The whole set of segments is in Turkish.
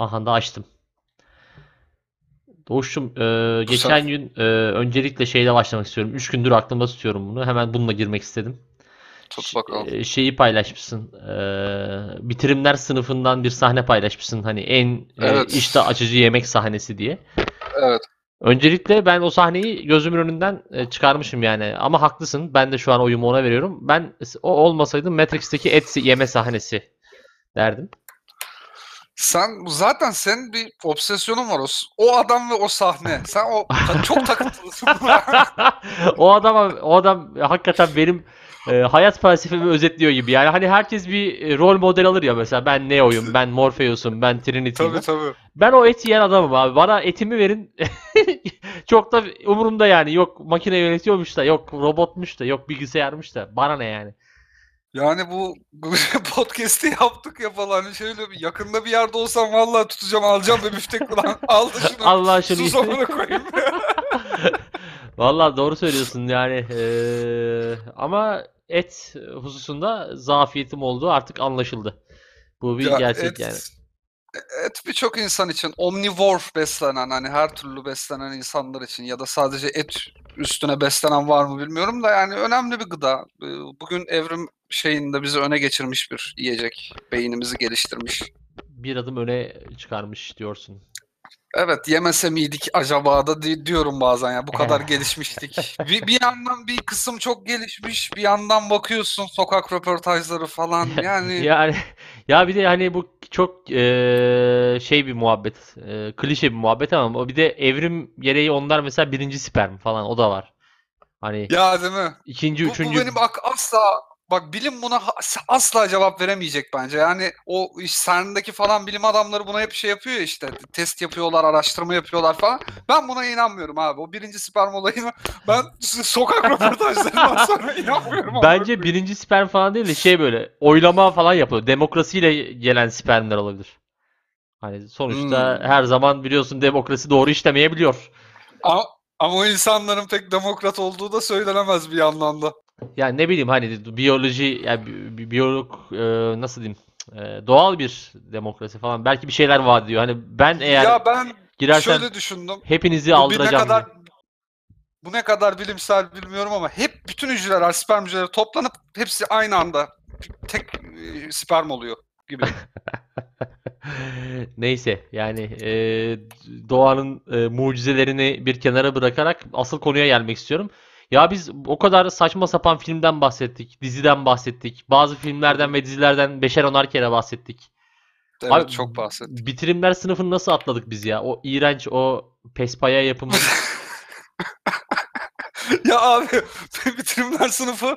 Aha da açtım. Doğuş'cum e, geçen gün e, öncelikle şeyle başlamak istiyorum. 3 gündür aklımda tutuyorum bunu. Hemen bununla girmek istedim. Tut bakalım. E, şeyi paylaşmışsın. E, bitirimler sınıfından bir sahne paylaşmışsın. Hani en e, Evet. iştah açıcı yemek sahnesi diye. Evet. Öncelikle ben o sahneyi gözümün önünden e, çıkarmışım yani. Ama haklısın. Ben de şu an oyumu ona veriyorum. Ben o olmasaydı Matrix'teki et yeme sahnesi derdim. Sen zaten senin bir obsesyonun var o, o adam ve o sahne. Sen o çok takıntılısın. o adam o adam hakikaten benim e, hayat felsefemi özetliyor gibi. Yani hani herkes bir e, rol model alır ya mesela ben Neo'yum, ben Morpheus'um, ben Trinity'yim. tabii tabii. Ben o eti yiyen adamım abi. Bana etimi verin. Çok da umurumda yani. Yok makine yönetiyormuş da, yok robotmuş da, yok bilgisayarmış da. Bana ne yani? Yani bu, podcast'i yaptık ya falan şöyle bir yakında bir yerde olsam vallahi tutacağım alacağım ve müftek falan aldı şunu. Allah şunu Sus amına koyayım. Vallahi doğru söylüyorsun yani. Eee, ama et hususunda zafiyetim olduğu artık anlaşıldı. Bu bir Ya gerçek et, yani. Et birçok insan için omnivore beslenen hani her türlü beslenen insanlar için ya da sadece et üstüne beslenen var mı bilmiyorum da yani önemli bir gıda. Ee, Bugün evrim şeyinde bizi öne geçirmiş bir yiyecek. Beynimizi geliştirmiş. Bir adım öne çıkarmış diyorsun. Evet yemese miydik acaba da di- diyorum bazen ya bu kadar gelişmiştik. Bir, bir yandan bir kısım çok gelişmiş bir yandan bakıyorsun sokak röportajları falan yani Yani ya bir de hani bu çok eee, şey bir muhabbet, eee, klişe bir muhabbet ama o bir de evrim gereği onlar mesela birinci sperm falan o da var. Hani ya değil mi? ikinci, Bu, bu üçüncü benim ak- asla bak bilim buna asla cevap veremeyecek bence. Yani o CERN'deki falan bilim adamları buna hep şey yapıyor ya işte test yapıyorlar, araştırma yapıyorlar falan. Ben buna inanmıyorum abi. O birinci sperm olayını ben sokak röportajlarından sonra inanmıyorum. Bence koyayım. birinci sperm falan değil de şey böyle oylama falan yapılıyor. Demokrasiyle gelen spermler olabilir. Hani sonuçta Hmm. her zaman biliyorsun demokrasi doğru işlemeyebiliyor. Ama, ama o insanların pek demokrat olduğu da söylenemez bir yandan da. Yani ne bileyim hani biyoloji yani bi- bi- biyolog e, nasıl diyeyim e, doğal bir demokrasi falan belki bir şeyler vaat ediyor. Hani ben eğer ya ben girersem şöyle düşündüm. hepinizi Bu aldıracağım kadar diye. bu ne kadar bilimsel bilmiyorum ama hep bütün hücreler, sperm hücreleri toplanıp hepsi aynı anda tek e, sperm oluyor gibi. Neyse yani e, doğanın e, mucizelerini bir kenara bırakarak asıl konuya gelmek istiyorum. Ya biz o kadar saçma sapan filmden bahsettik, diziden bahsettik, bazı filmlerden ve dizilerden beşer onar kere bahsettik. Evet Abi, çok bahsettim. Bitirimler sınıfını nasıl atladık biz ya? O iğrenç, o pespaya yapımı. ya abi bitirimler sınıfı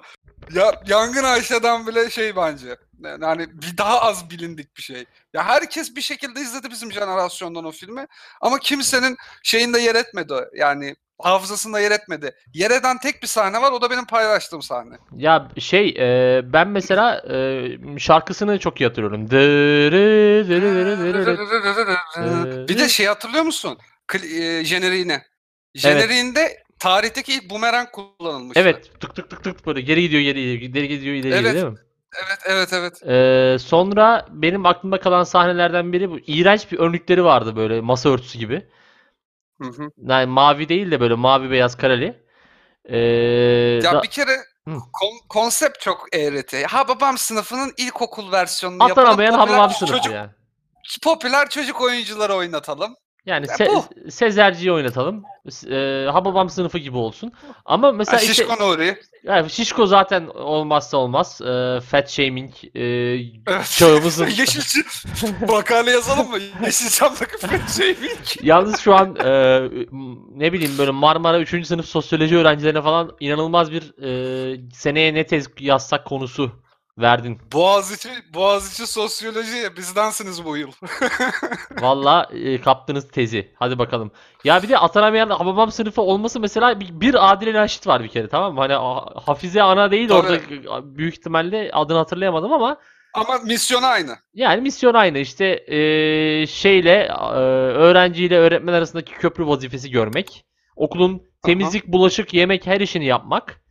ya Yangın Ayşe'den bile şey bence. Yani bir daha az bilindik bir şey. Ya herkes bir şekilde izledi bizim jenerasyondan o filmi ama kimsenin şeyinde yer etmedi. Yani hafızasında yer etmedi. Yer eden tek bir sahne var o da benim paylaştığım sahne. Ya şey e, ben mesela e, şarkısını çok iyi hatırlıyorum. Dırı dırı dırı dırı dırı. Bir de şey hatırlıyor musun? Kli- e, jeneriğini. Jeneriğinde tarihteki ilk bumerang kullanılmıştı. Evet tık tık tık tık böyle geri gidiyor geri gidiyor geri gidiyor ileri gidiyor Evet. değil mi? Evet evet evet. Ee, sonra benim aklımda kalan sahnelerden biri bu. İğrenç bir önlükleri vardı böyle masa örtüsü gibi. Hı hı. Yani mavi değil de böyle mavi beyaz kareli. Ee, Ya da- bir kere kon- konsept çok eğreti. Ha babam sınıfının ilkokul versiyonunu atanamayan yapalım. Hababam popüler sınıfı çocuk, yani. popüler çocuk oyuncuları oynatalım. Yani Ya Se- bu. Sezerci'yi oynatalım. E, Hababam sınıfı gibi olsun. Ama mesela işte Şişko Nuri. yani Şişko zaten olmazsa olmaz. Ee, fat shaming e, Evet. çağımızın Yeşilçam. Makale yazalım mı? Yeşilçam'daki şey mi? Yalnız şu an e, ne bileyim böyle Marmara 3. sınıf sosyoloji öğrencilerine falan inanılmaz bir e, seneye ne tez yazsak konusu verdin. Boğaziçi, Boğaziçi sosyoloji bizdensiniz bu yıl. Valla e, kaptınız tezi. Hadi bakalım. Ya bir de atanamayan Hababam sınıfı olması mesela bir, bir Adile Naşit var bir kere tamam mı? Hani Hafize Ana değil Tabii. orada büyük ihtimalle adını hatırlayamadım ama Ama misyon aynı. yani misyon aynı işte e, şeyle e, öğrenciyle öğretmen arasındaki köprü vazifesi görmek. Okulun temizlik, bulaşık, yemek her işini yapmak.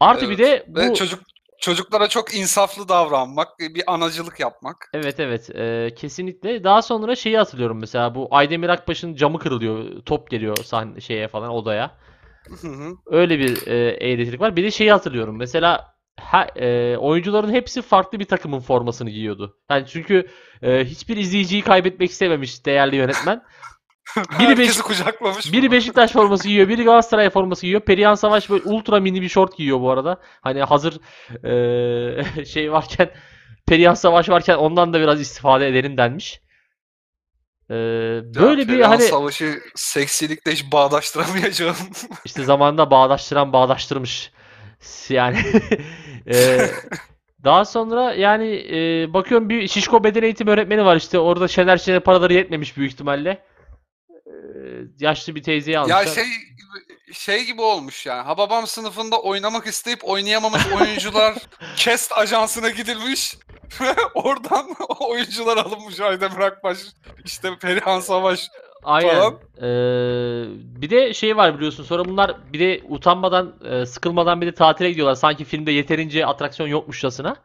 Artı bir de Evet. Ve bu çocuk çocuklara çok insaflı davranmak, bir anacılık yapmak. Evet evet e, kesinlikle. Daha sonra şeyi hatırlıyorum mesela bu Aydemir Akbaş'ın camı kırılıyor. Top geliyor sahne şeye falan odaya. Hı hı. Öyle bir e, eğretilik var. Bir de şeyi hatırlıyorum. Mesela ha- e, oyuncuların hepsi farklı bir takımın formasını giyiyordu. Yani çünkü e, hiçbir izleyiciyi kaybetmek istememiş değerli yönetmen. Biri, Beş- kucaklamış. biri Beşiktaş forması giyiyor, biri Galatasaray forması giyiyor. Perihan Savaş böyle ultra mini bir şort giyiyor bu arada. Hani hazır e, şey varken Perihan Savaş varken ondan da biraz istifade edelim denmiş. E, böyle bir Perihan hani Savaşı seksilikle hiç bağdaştıramayacağım. İşte zamanında bağdaştıran bağdaştırmış. Yani eee, daha sonra yani eee, bakıyorum bir şişko beden eğitimi öğretmeni var işte orada Şener Şener paraları yetmemiş büyük ihtimalle. Yaşlı bir teyzeyi almışlar. ya şey şey gibi olmuş yani. Hababam sınıfında oynamak isteyip oynayamamış oyuncular Kest ajansına gidilmiş. ve Oradan oyuncular alınmış Aydemir Akbaş, işte Perihan Savaş. Aynen. falan. Eee, bir de şey var biliyorsun sonra bunlar bir de utanmadan eee, sıkılmadan bir de tatile gidiyorlar. Sanki filmde yeterince atraksiyon yokmuşçasına.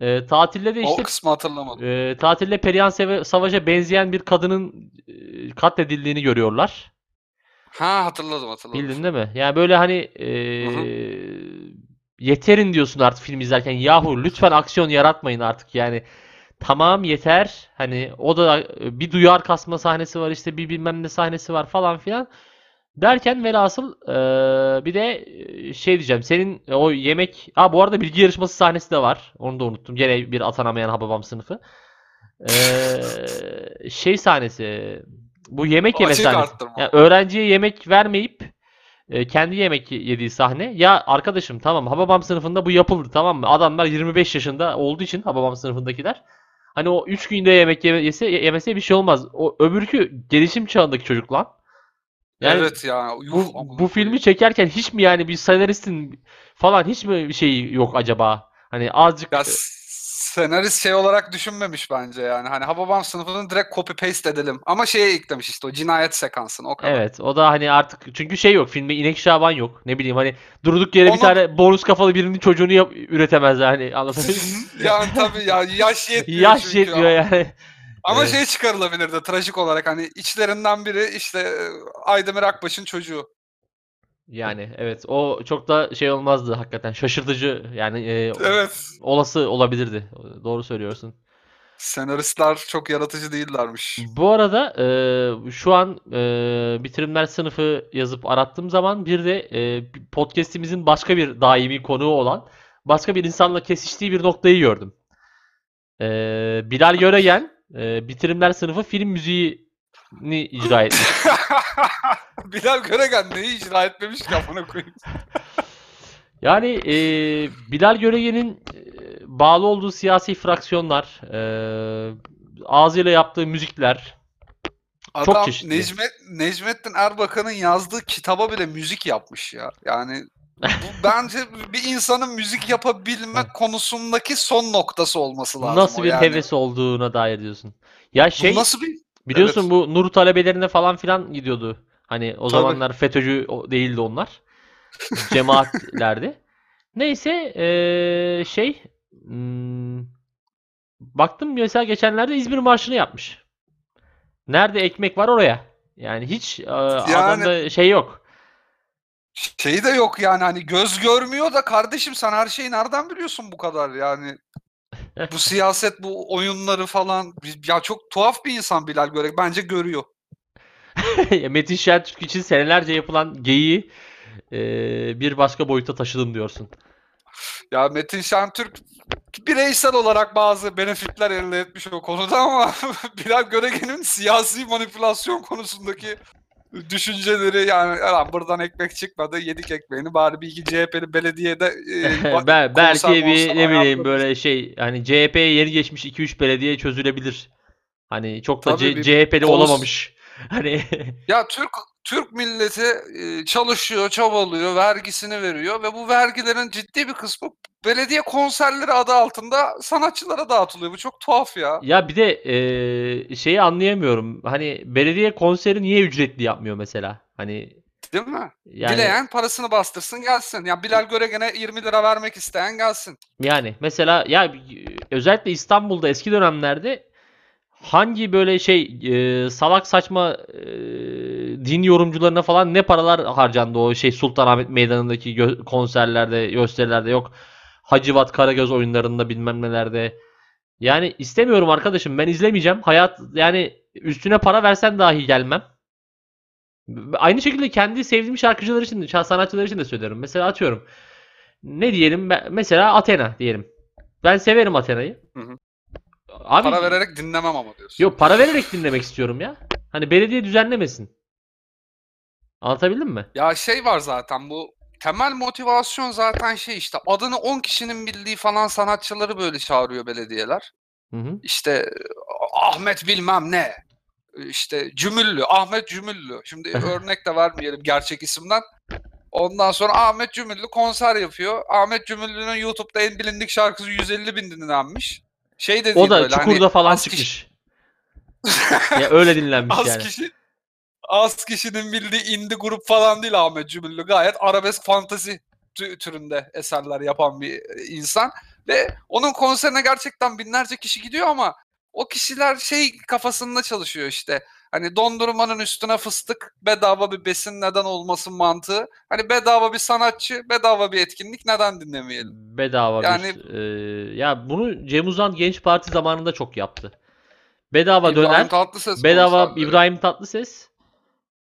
Eee, tatilde de O işte kısmı hatırlamadım. Ee, tatilde Perihan Savaş'a benzeyen bir kadının e, katledildiğini görüyorlar. Ha hatırladım hatırladım. Bildin değil mi? Yani böyle hani e, yeterin diyorsun artık film izlerken. Yahu lütfen aksiyon yaratmayın artık yani. Tamam yeter. Hani o da e, bir duyar kasma sahnesi var işte bir bilmem ne sahnesi var falan filan. Derken velhasıl e, bir de e, şey diyeceğim. Senin o yemek... Ha bu arada bilgi yarışması sahnesi de var. Onu da unuttum. Gene bir atanamayan Hababam sınıfı. Ee, şey sahnesi. Bu yemek yeme sahnesi. Yani öğrenciye yemek vermeyip e, kendi yemek yediği sahne. Ya arkadaşım tamam Hababam sınıfında bu yapıldı tamam mı? Adamlar 25 yaşında olduğu için Hababam sınıfındakiler. Hani o 3 günde yemek yeme- yese, yemese bir şey olmaz. O öbürkü gelişim çağındaki çocuk lan. Yani evet ya. yuh, bu, bu filmi çekerken hiç mi yani bir senaristin falan hiç mi bir şey yok acaba? Hani azıcık Ya senarist şey olarak düşünmemiş bence yani. Hani Hababam sınıfını direkt copy paste edelim. Ama şeye eklemiş işte o cinayet sekansını o kadar. Evet o da hani artık çünkü şey yok filmde İnek Şaban yok ne bileyim hani durduk yere bir Onu- tane bonus kafalı birinin çocuğunu yap, üretemezler hani anlatabiliyor muyum? yani tabii ya yaş yetmiyor Yaş yetmiyor yani. Ama Evet. şey çıkarılabilirdi trajik olarak hani içlerinden biri işte Aydemir Akbaş'ın çocuğu. Yani evet o çok da şey olmazdı hakikaten şaşırtıcı yani e, Evet. olası olabilirdi. Doğru söylüyorsun. Senaristler çok yaratıcı değillermiş. Bu arada e, şu an e, bitirimler sınıfı yazıp arattığım zaman bir de e, podcast'imizin başka bir daimi konuğu olan başka bir insanla kesiştiği bir noktayı gördüm. E, Bilal Göregen e, bitirimler sınıfı film müziğini icra etmiş. Bilal Göregen neyi icra etmemiş kafana koyayım. Yani e, Bilal Göregen'in e, bağlı olduğu siyasi fraksiyonlar, e, ağzıyla yaptığı müzikler, Çok Adam çeşitli. Necmet, Necmettin Erbakan'ın yazdığı kitaba bile müzik yapmış ya. Yani bu bence bir insanın müzik yapabilme konusundaki son noktası olması lazım. nasıl o bir yani. heves olduğuna dair diyorsun. Ya Bu şey nasıl bir biliyorsun Evet. bu Nur talebelerine falan filan gidiyordu. Hani o Tabii. zamanlar FETÖ'cü değildi onlar. Cemaatlerdi. Neyse eee, şey hmm, baktım mesela geçenlerde İzmir Marşı'nı yapmış. Nerede ekmek var oraya. Yani hiç e, adamda şey yok. Şey de yok yani hani göz görmüyor da kardeşim sen her şeyi nereden biliyorsun bu kadar yani. Bu siyaset, bu oyunları falan ya çok tuhaf bir insan Bilal Görek bence görüyor. Metin Şentürk için senelerce yapılan geyiği e, bir başka boyuta taşıdım diyorsun. Ya Metin Şentürk bireysel olarak bazı benefitler elde etmiş o konuda ama Bilal Göregen'in siyasi manipülasyon konusundaki düşünceleri yani "Lan buradan ekmek çıkmadı yedik ekmeğini bari bir iki CHP'li belediyede e, ben belki bir ne bileyim ayarlarız." böyle şey hani CHP'ye yeni geçmiş 2-3 belediye çözülebilir. Hani çok da Tabii C- bir CHP'li kons- olamamış. Hani Ya Türk Türk milleti e, çalışıyor, çabalıyor, vergisini veriyor ve bu vergilerin ciddi bir kısmı belediye konserleri adı altında sanatçılara dağıtılıyor. Bu çok tuhaf ya. ya bir de e, şeyi anlayamıyorum. Hani belediye konseri niye ücretli yapmıyor mesela? Hani Değil mi? Yani Dileyen parasını bastırsın gelsin. Ya Bilal Göregen'e 20 lira vermek isteyen gelsin. Yani mesela ya özellikle İstanbul'da eski dönemlerde hangi böyle şey e, salak saçma e, din yorumcularına falan ne paralar harcandı o şey Sultanahmet Meydanı'ndaki gö- konserlerde, gösterilerde yok. Hacivat Karagöz oyunlarında bilmem nelerde. Yani istemiyorum arkadaşım ben izlemeyeceğim. Hayat yani üstüne para versen dahi gelmem. Aynı şekilde kendi sevdiğim şarkıcılar için, şa- sanatçılar için de söylüyorum. Mesela atıyorum. Ne diyelim? Mesela Athena diyelim. Ben severim Athena'yı. Hı hı. Abi Para vererek dinlemem ama diyorsun. yok para vererek dinlemek istiyorum ya. Hani belediye düzenlemesin. Anlatabildim mi? Ya şey var zaten bu temel motivasyon zaten şey işte adını 10 kişinin bildiği falan sanatçıları böyle çağırıyor belediyeler. Hı hı. İşte Ahmet bilmem ne. İşte Cümüllü, Ahmet Cümüllü. Şimdi örnek de vermeyelim gerçek isimden. Ondan sonra Ahmet Cümüllü konser yapıyor. Ahmet Cümüllü'nün YouTube'da en bilindik şarkısı 150 bin dinlenmiş. Şey de değil O da böyle hani Çukur'da falan az çıkmış. ya öyle dinlenmiş az yani. kişi az kişinin bildiği indie grup falan değil Ahmet Cümüllü. Gayet arabesk fantezi tü- türünde eserler yapan bir e, insan ve onun konserine gerçekten binlerce kişi gidiyor ama o kişiler şey kafasında çalışıyor işte. Hani dondurmanın üstüne fıstık bedava bir besin neden olmasın mantığı. Hani bedava bir sanatçı, bedava bir etkinlik neden dinlemeyelim? Bedava Yani- bir e, ya bunu Cem Uzan Genç Parti zamanında çok yaptı. Bedava İbrahim döner, Tatlıses bedava. İbrahim Tatlıses.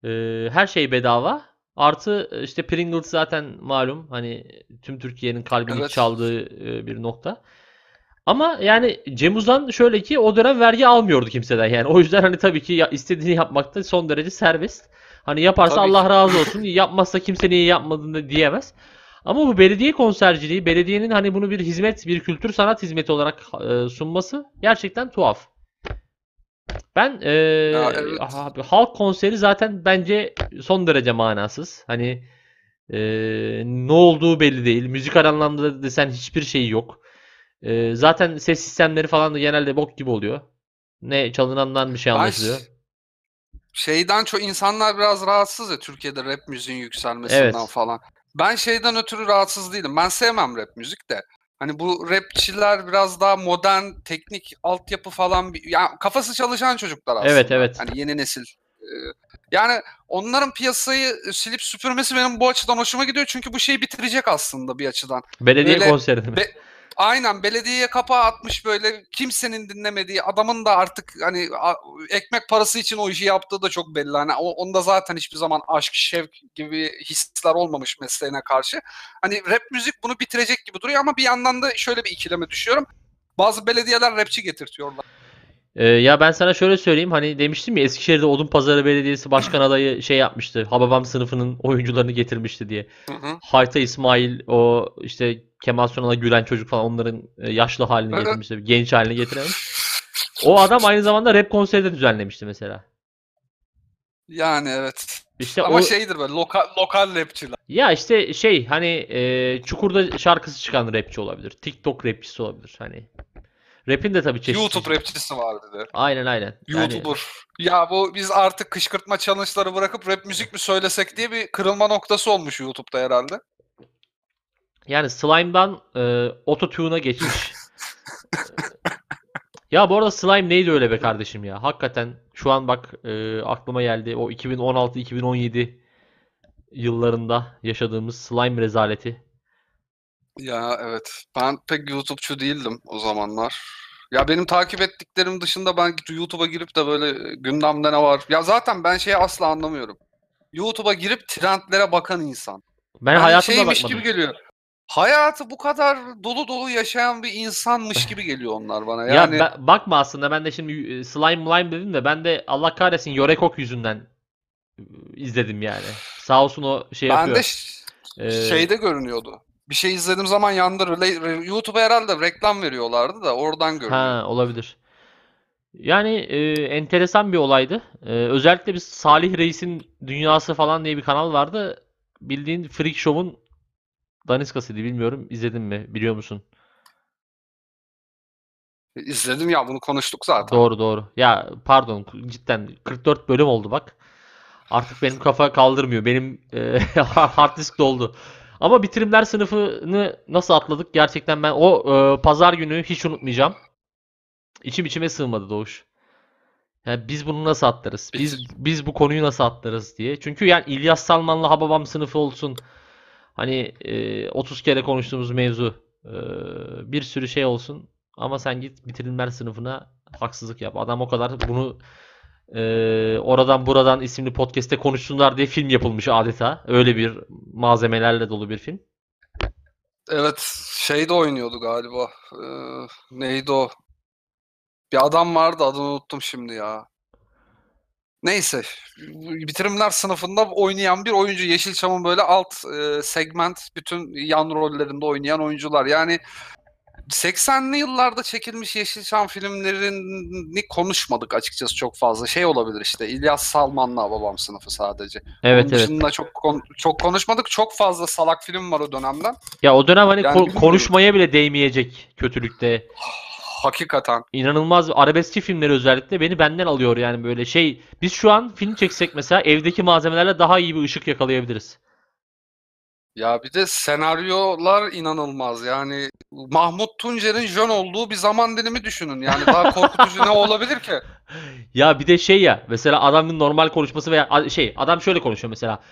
e, her şey bedava. Artı e, işte Pringles zaten malum hani tüm Türkiye'nin kalbini Evet. çaldığı e, bir nokta. Ama yani Cem Uzan şöyle ki o dönem vergi almıyordu kimseden yani. O yüzden hani tabii ki ya, istediğini yapmakta son derece serbest. Hani yaparsa Tabii Allah ki. razı olsun. Yapmazsa kimse niye yapmadığını diyemez. Ama bu belediye konserciliği, belediyenin hani bunu bir hizmet, bir kültür sanat hizmeti olarak e, sunması gerçekten tuhaf. Ben e, evet. abi, halk konseri zaten bence son derece manasız. Hani e, ne olduğu belli değil. Müzikal anlamda desen hiçbir şeyi yok. E, zaten ses sistemleri falan da genelde bok gibi oluyor. Ne çalınandan bir şey anlaşılıyor. ş- şeyden çok insanlar biraz rahatsız ya Türkiye'de rap müziğin yükselmesinden Evet. falan. Ben şeyden ötürü rahatsız değilim. Ben sevmem rap müzik de. Hani bu rapçiler biraz daha modern, teknik altyapı falan bir ya kafası çalışan çocuklar aslında. Evet, evet. Hani yeni nesil. Ee, Yani onların piyasayı silip süpürmesi benim bu açıdan hoşuma gidiyor. Çünkü bu şeyi bitirecek aslında bir açıdan. Belediye böyle konseri be- Aynen belediyeye kapağı atmış böyle kimsenin dinlemediği adamın da artık hani ekmek parası için o işi yaptığı da çok belli. Hani onda zaten hiçbir zaman aşk, şevk gibi hisler olmamış mesleğine karşı. Hani rap müzik bunu bitirecek gibi duruyor ama bir yandan da şöyle bir ikileme düşüyorum. Bazı belediyeler rapçi getirtiyorlar. Ee, ya ben sana şöyle söyleyeyim hani demiştim ya Eskişehir'de Odunpazarı Belediyesi Başkan adayı şey yapmıştı. Hababam sınıfının oyuncularını getirmişti diye. Hı hı. Hayta İsmail o işte Kemal Sunal'a gülen çocuk falan onların e, yaşlı halini Evet. getirmişti. Genç halini getiremiş. O adam aynı zamanda rap konseri de düzenlemişti mesela. Yani evet. İşte ama o şeydir böyle lokal, lokal rapçiler. ya işte şey hani e, Çukur'da şarkısı çıkan rapçi olabilir. TikTok rapçisi olabilir hani. Rap'in de tabii çeşitli. YouTube rapçisi var dedi. Aynen aynen. Yani- YouTuber. Ya bu biz artık kışkırtma challenge'ları bırakıp rap müzik mi söylesek diye bir kırılma noktası olmuş YouTube'da herhalde. Yani Slime'dan e, Autotune'a geçmiş. ya bu arada Slime neydi öyle be kardeşim ya? Hakikaten şu an bak e, aklıma geldi. O 2016-2017 yıllarında yaşadığımız slime rezaleti. Ya evet. Ben pek YouTube'çu değildim o zamanlar. Ya benim takip ettiklerim dışında ben YouTube'a girip de böyle gündemde ne var? Ya zaten ben şeyi asla anlamıyorum. YouTube'a girip trendlere bakan insan. Ben Yani hayatımda şeymiş bakmadım. gibi geliyor. Hayatı bu kadar dolu dolu yaşayan bir insanmış gibi geliyor onlar bana. Ya Yani ben- bakma aslında ben de şimdi e, slime slime dedim de ben de Allah kahretsin Yorekok yüzünden e, izledim yani. Sağ olsun o şey ben yapıyor. de ş- Ee, şeyde görünüyordu. Bir şey izlediğim zaman re- YouTube'a herhalde reklam veriyorlardı da oradan görünüyor. Ha olabilir. Yani e, enteresan bir olaydı. E, özellikle bir Salih Reis'in Dünyası falan diye bir kanal vardı. Bildiğin Freak Show'un daniskasıydı. Bilmiyorum izledin mi? Biliyor musun? İzledim ya bunu konuştuk zaten. Doğru doğru. Ya pardon cidden 44 bölüm oldu bak. Artık benim kafa kaldırmıyor. Benim e, hard disk doldu. Ama bitirimler sınıfını nasıl atladık gerçekten ben o e, pazar günü hiç unutmayacağım. İçim içime sığmadı Doğuş. Yani biz bunu nasıl atlarız? Biz biz bu konuyu nasıl atlarız diye. Çünkü yani İlyas Salman'la Hababam sınıfı olsun. Hani e, 30 kere konuştuğumuz mevzu. e, bir sürü şey olsun. Ama sen git bitirimler sınıfına haksızlık yap. Adam o kadar bunu e, oradan buradan isimli podcast'te konuşsunlar diye film yapılmış adeta. Öyle bir malzemelerle dolu bir film. Evet şey de oynuyordu galiba. Ee, neydi o? Bir adam vardı adını unuttum şimdi ya. Neyse. Bitirimler sınıfında oynayan bir oyuncu. Yeşilçam'ın böyle alt e, segment bütün yan rollerinde oynayan oyuncular. Yani 80'li yıllarda çekilmiş Yeşilçam filmlerini konuşmadık açıkçası çok fazla. Şey olabilir işte İlyas Salman'la babam sınıfı sadece. Evet Onun evet. dışında çok kon- çok konuşmadık. Çok fazla salak film var o dönemden. Ya o dönem hani Yani ko- konuşmaya bile değmeyecek kötülükte. Hakikaten. İnanılmaz arabeskçi filmleri özellikle beni benden alıyor yani böyle şey. Biz şu an film çeksek mesela evdeki malzemelerle daha iyi bir ışık yakalayabiliriz. Ya bir de senaryolar inanılmaz. Yani Mahmut Tuncer'in jön olduğu bir zaman dilimi düşünün. Yani daha korkutucu ne olabilir ki? Ya bir de şey ya mesela adamın normal konuşması veya şey adam şöyle konuşuyor mesela.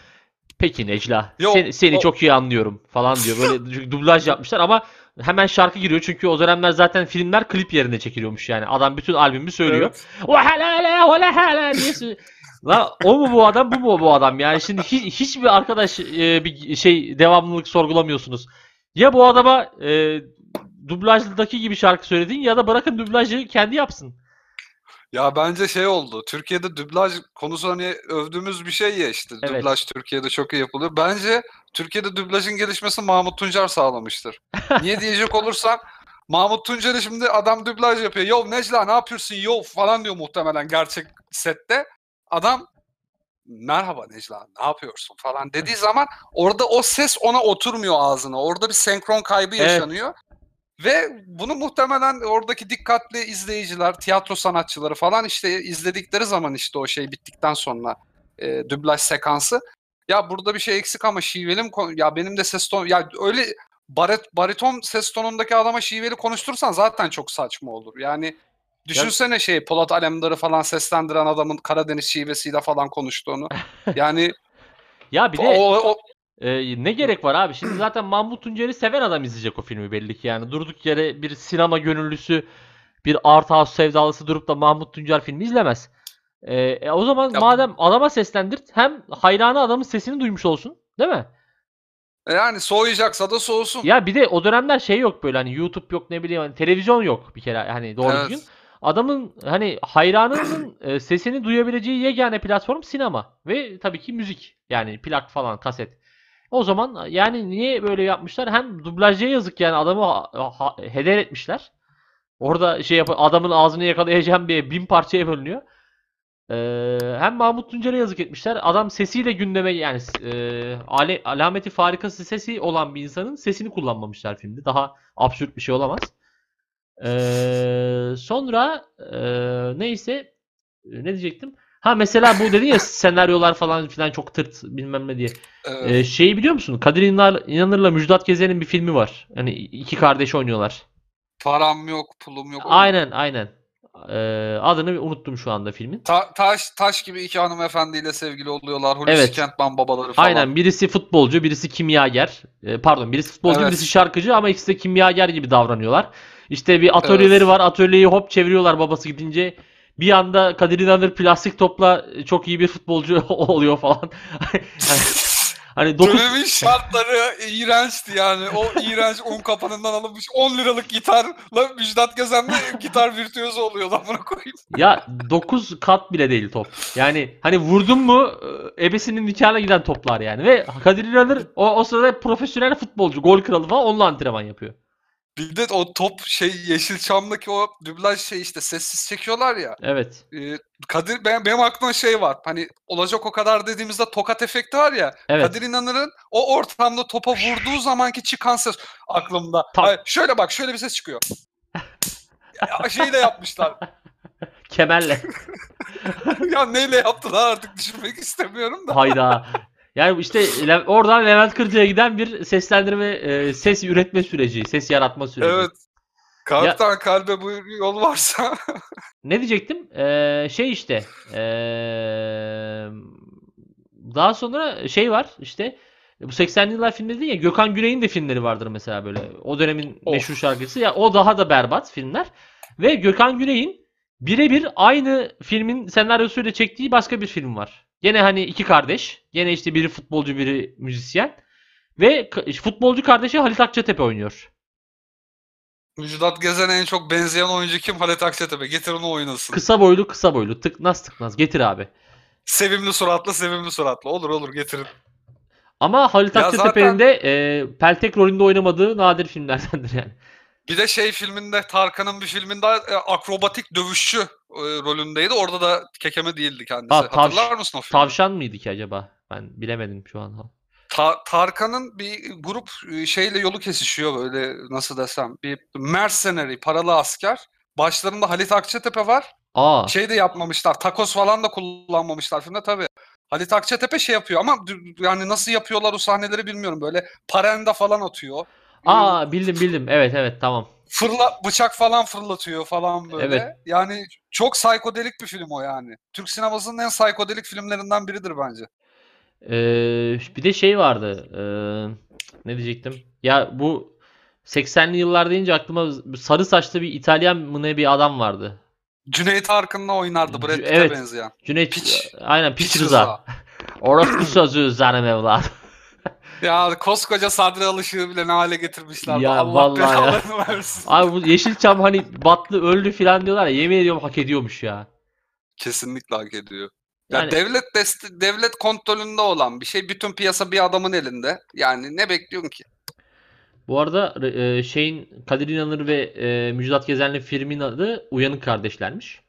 Peki Necla Yok, seni, seni o- çok iyi anlıyorum falan diyor. Böyle dublaj yapmışlar ama hemen şarkı giriyor çünkü o dönemler zaten filmler klip yerine çekiliyormuş yani. Adam bütün albümü söylüyor. Evet. La o mu bu adam bu mu bu adam yani şimdi hi- hiçbir arkadaş e, bir şey devamlılık sorgulamıyorsunuz. Ya bu adama e, dublajdaki gibi şarkı söyledin ya da bırakın dublajı kendi yapsın. Ya bence şey oldu. Türkiye'de dublaj konusu hani övdüğümüz bir şey ya işte. Evet. Dublaj Türkiye'de çok iyi yapılıyor. Bence Türkiye'de dublajın gelişmesi Mahmut Tuncer sağlamıştır. Niye diyecek olursan Mahmut Tuncer'i şimdi adam dublaj yapıyor. Yo Necla ne yapıyorsun yo falan diyor muhtemelen gerçek sette. Adam merhaba Necla ne yapıyorsun falan dediği zaman orada o ses ona oturmuyor ağzına. Orada bir senkron kaybı Evet. yaşanıyor. Ve bunu muhtemelen oradaki dikkatli izleyiciler, tiyatro sanatçıları falan işte izledikleri zaman işte o şey bittikten sonra e, dublaj sekansı. Ya burada bir şey eksik ama şiveli mi kon- Ya benim de ses tonu... Ya öyle baret, bariton ses tonundaki adama şiveli konuştursan zaten çok saçma olur. Yani düşünsene şey Polat Alemdar'ı falan seslendiren adamın Karadeniz şivesiyle falan konuştuğunu. Yani Ya bir de o, o- e, ne gerek var abi? Şimdi zaten Mahmut Tuncer'i seven adam izleyecek o filmi belli ki yani. Durduk yere bir sinema gönüllüsü, bir art house sevdalısı durup da Mahmut Tuncer filmi izlemez. E, e, o zaman Ya- madem adama seslendirt hem hayranı adamın sesini duymuş olsun. Değil mi? yani soğuyacaksa da soğusun. Ya bir de o dönemler şey yok böyle hani YouTube yok ne bileyim hani televizyon yok bir kere hani doğru Evet. düzgün. Adamın hani hayranının e, sesini duyabileceği yegane platform sinema ve tabii ki müzik. Yani plak falan kaset. O zaman yani niye böyle yapmışlar? Hem dublajcıya yazık yani adamı ha- ha- heder etmişler. Orada şey yap adamın ağzını yakalayacağım diye bin parçaya bölünüyor. Ee, hem Mahmut Tuncer'e yazık etmişler. Adam sesiyle gündeme yani e, ale, alameti farikası sesi olan bir insanın sesini kullanmamışlar filmde. Daha absürt bir şey olamaz. Ee, sonra e, neyse ne diyecektim? Ha mesela bu dedin ya senaryolar falan filan çok tırt bilmem ne diye. Evet. Ee, şeyi biliyor musun? Kadir İnar, İnanır'la Müjdat Gezer'in bir filmi var. Hani iki kardeş oynuyorlar. Param yok, pulum yok. Aynen aynen. Ee, adını unuttum şu anda filmin. Ta- taş taş gibi iki hanımefendiyle sevgili oluyorlar. Hulusi Evet. Kentman babaları falan. Aynen birisi futbolcu, birisi kimyager. Ee, pardon, birisi futbolcu, Evet. birisi şarkıcı ama ikisi de kimyager gibi davranıyorlar. İşte bir atölyeleri Evet. var. Atölyeyi hop çeviriyorlar babası gidince. Bir anda Kadir İnanır plastik topla çok iyi bir futbolcu oluyor falan. hani, hani dokuz Dönemin şartları iğrençti yani. O iğrenç un kapanından alınmış 10 liralık gitarla Müjdat Gezen'le gitar virtüözü oluyor lan bunu koyayım. ya 9 kat bile değil top. Yani hani vurdun mu e, ebesinin nikahına giden toplar yani. Ve Kadir İnanır o, o sırada profesyonel futbolcu, gol kralı falan onunla antrenman yapıyor. Bir de o top şey Yeşilçam'daki o dublaj şey işte sessiz çekiyorlar ya. Evet. Ee, Kadir ben, benim aklıma şey var. Hani olacak o kadar dediğimizde tokat efekti var ya. Evet. Kadir İnanır'ın o ortamda topa vurduğu zamanki çıkan ses aklımda. Tam- Ay, şöyle bak şöyle bir ses çıkıyor. Ya, şeyi de yapmışlar. Kemerle. ya neyle yaptılar artık düşünmek istemiyorum da. Hayda. Yani işte Le- oradan Levent Kırca'ya giden bir seslendirme, e, ses üretme süreci, ses yaratma süreci. Evet. Kalpten kalbe bu yol varsa. Ne diyecektim? Ee, şey işte. ee, daha sonra şey var işte. Bu 80'li yıllar filmi dedin ya Gökhan Güney'in de filmleri vardır mesela böyle. O dönemin Of. meşhur şarkısı. Ya o daha da berbat filmler. Ve Gökhan Güney'in birebir aynı filmin senaryosuyla çektiği başka bir film var. Gene hani iki kardeş. Gene işte biri futbolcu biri müzisyen. Ve futbolcu kardeşi Halit Akçatepe oynuyor. Müjdat Gezen'e en çok benzeyen oyuncu kim? Halit Akçatepe. Getir onu oynasın. Kısa boylu kısa boylu. Tıknaz tıknaz. Getir abi. Sevimli suratlı sevimli suratlı. Olur olur getirin. Ama Halit Ya Akçatepe'nin zaten- de e, Peltek rolünde oynamadığı nadir filmlerdendir yani. Bir de şey filminde Tarkan'ın bir filminde e, akrobatik dövüşçü e, rolündeydi. Orada da kekeme değildi kendisi. Ha, Hatırlar mısın o filmi? Tavşan mıydı ki acaba? Ben bilemedim şu an. Ta- Tarkan'ın bir grup e, şeyle yolu kesişiyor böyle nasıl desem. Bir mercenary, paralı asker. Başlarında Halit Akçatepe var. Aa, Şey de yapmamışlar. Takos falan da kullanmamışlar filmde tabii. Halit Akçatepe şey yapıyor ama yani nasıl yapıyorlar o sahneleri bilmiyorum. Böyle parenda falan atıyor. aa bildim bildim. Evet evet tamam. Fırla bıçak falan fırlatıyor falan böyle. Evet. Yani çok psikodelik bir film o yani. Türk sinemasının en psikodelik filmlerinden biridir bence. Ee, bir de şey vardı. ee, ne diyecektim? Ya bu 80'li yıllar deyince aklıma sarı saçlı bir İtalyan mı ne bir adam vardı. Cüneyt Arkın'la oynardı Brad Pitt'e evet. benzeyen. Cüneyt Piç- aynen Piç, Piç Rıza. Rıza. Orospu sözü zanım evladım. Ya koskoca Sadri Alışık'ı bile ne hale getirmişler. Ya Allah vallahi ya. versin. Abi bu Yeşilçam hani batlı öldü filan diyorlar ya yemin ediyorum hak ediyormuş ya. Kesinlikle hak ediyor. Ya Yani devlet desti- devlet kontrolünde olan bir şey bütün piyasa bir adamın elinde. Yani ne bekliyorsun ki? bu arada e, şeyin Kadir İnanır ve e, Müjdat Gezen'le filmin adı Uyanık Kardeşlermiş.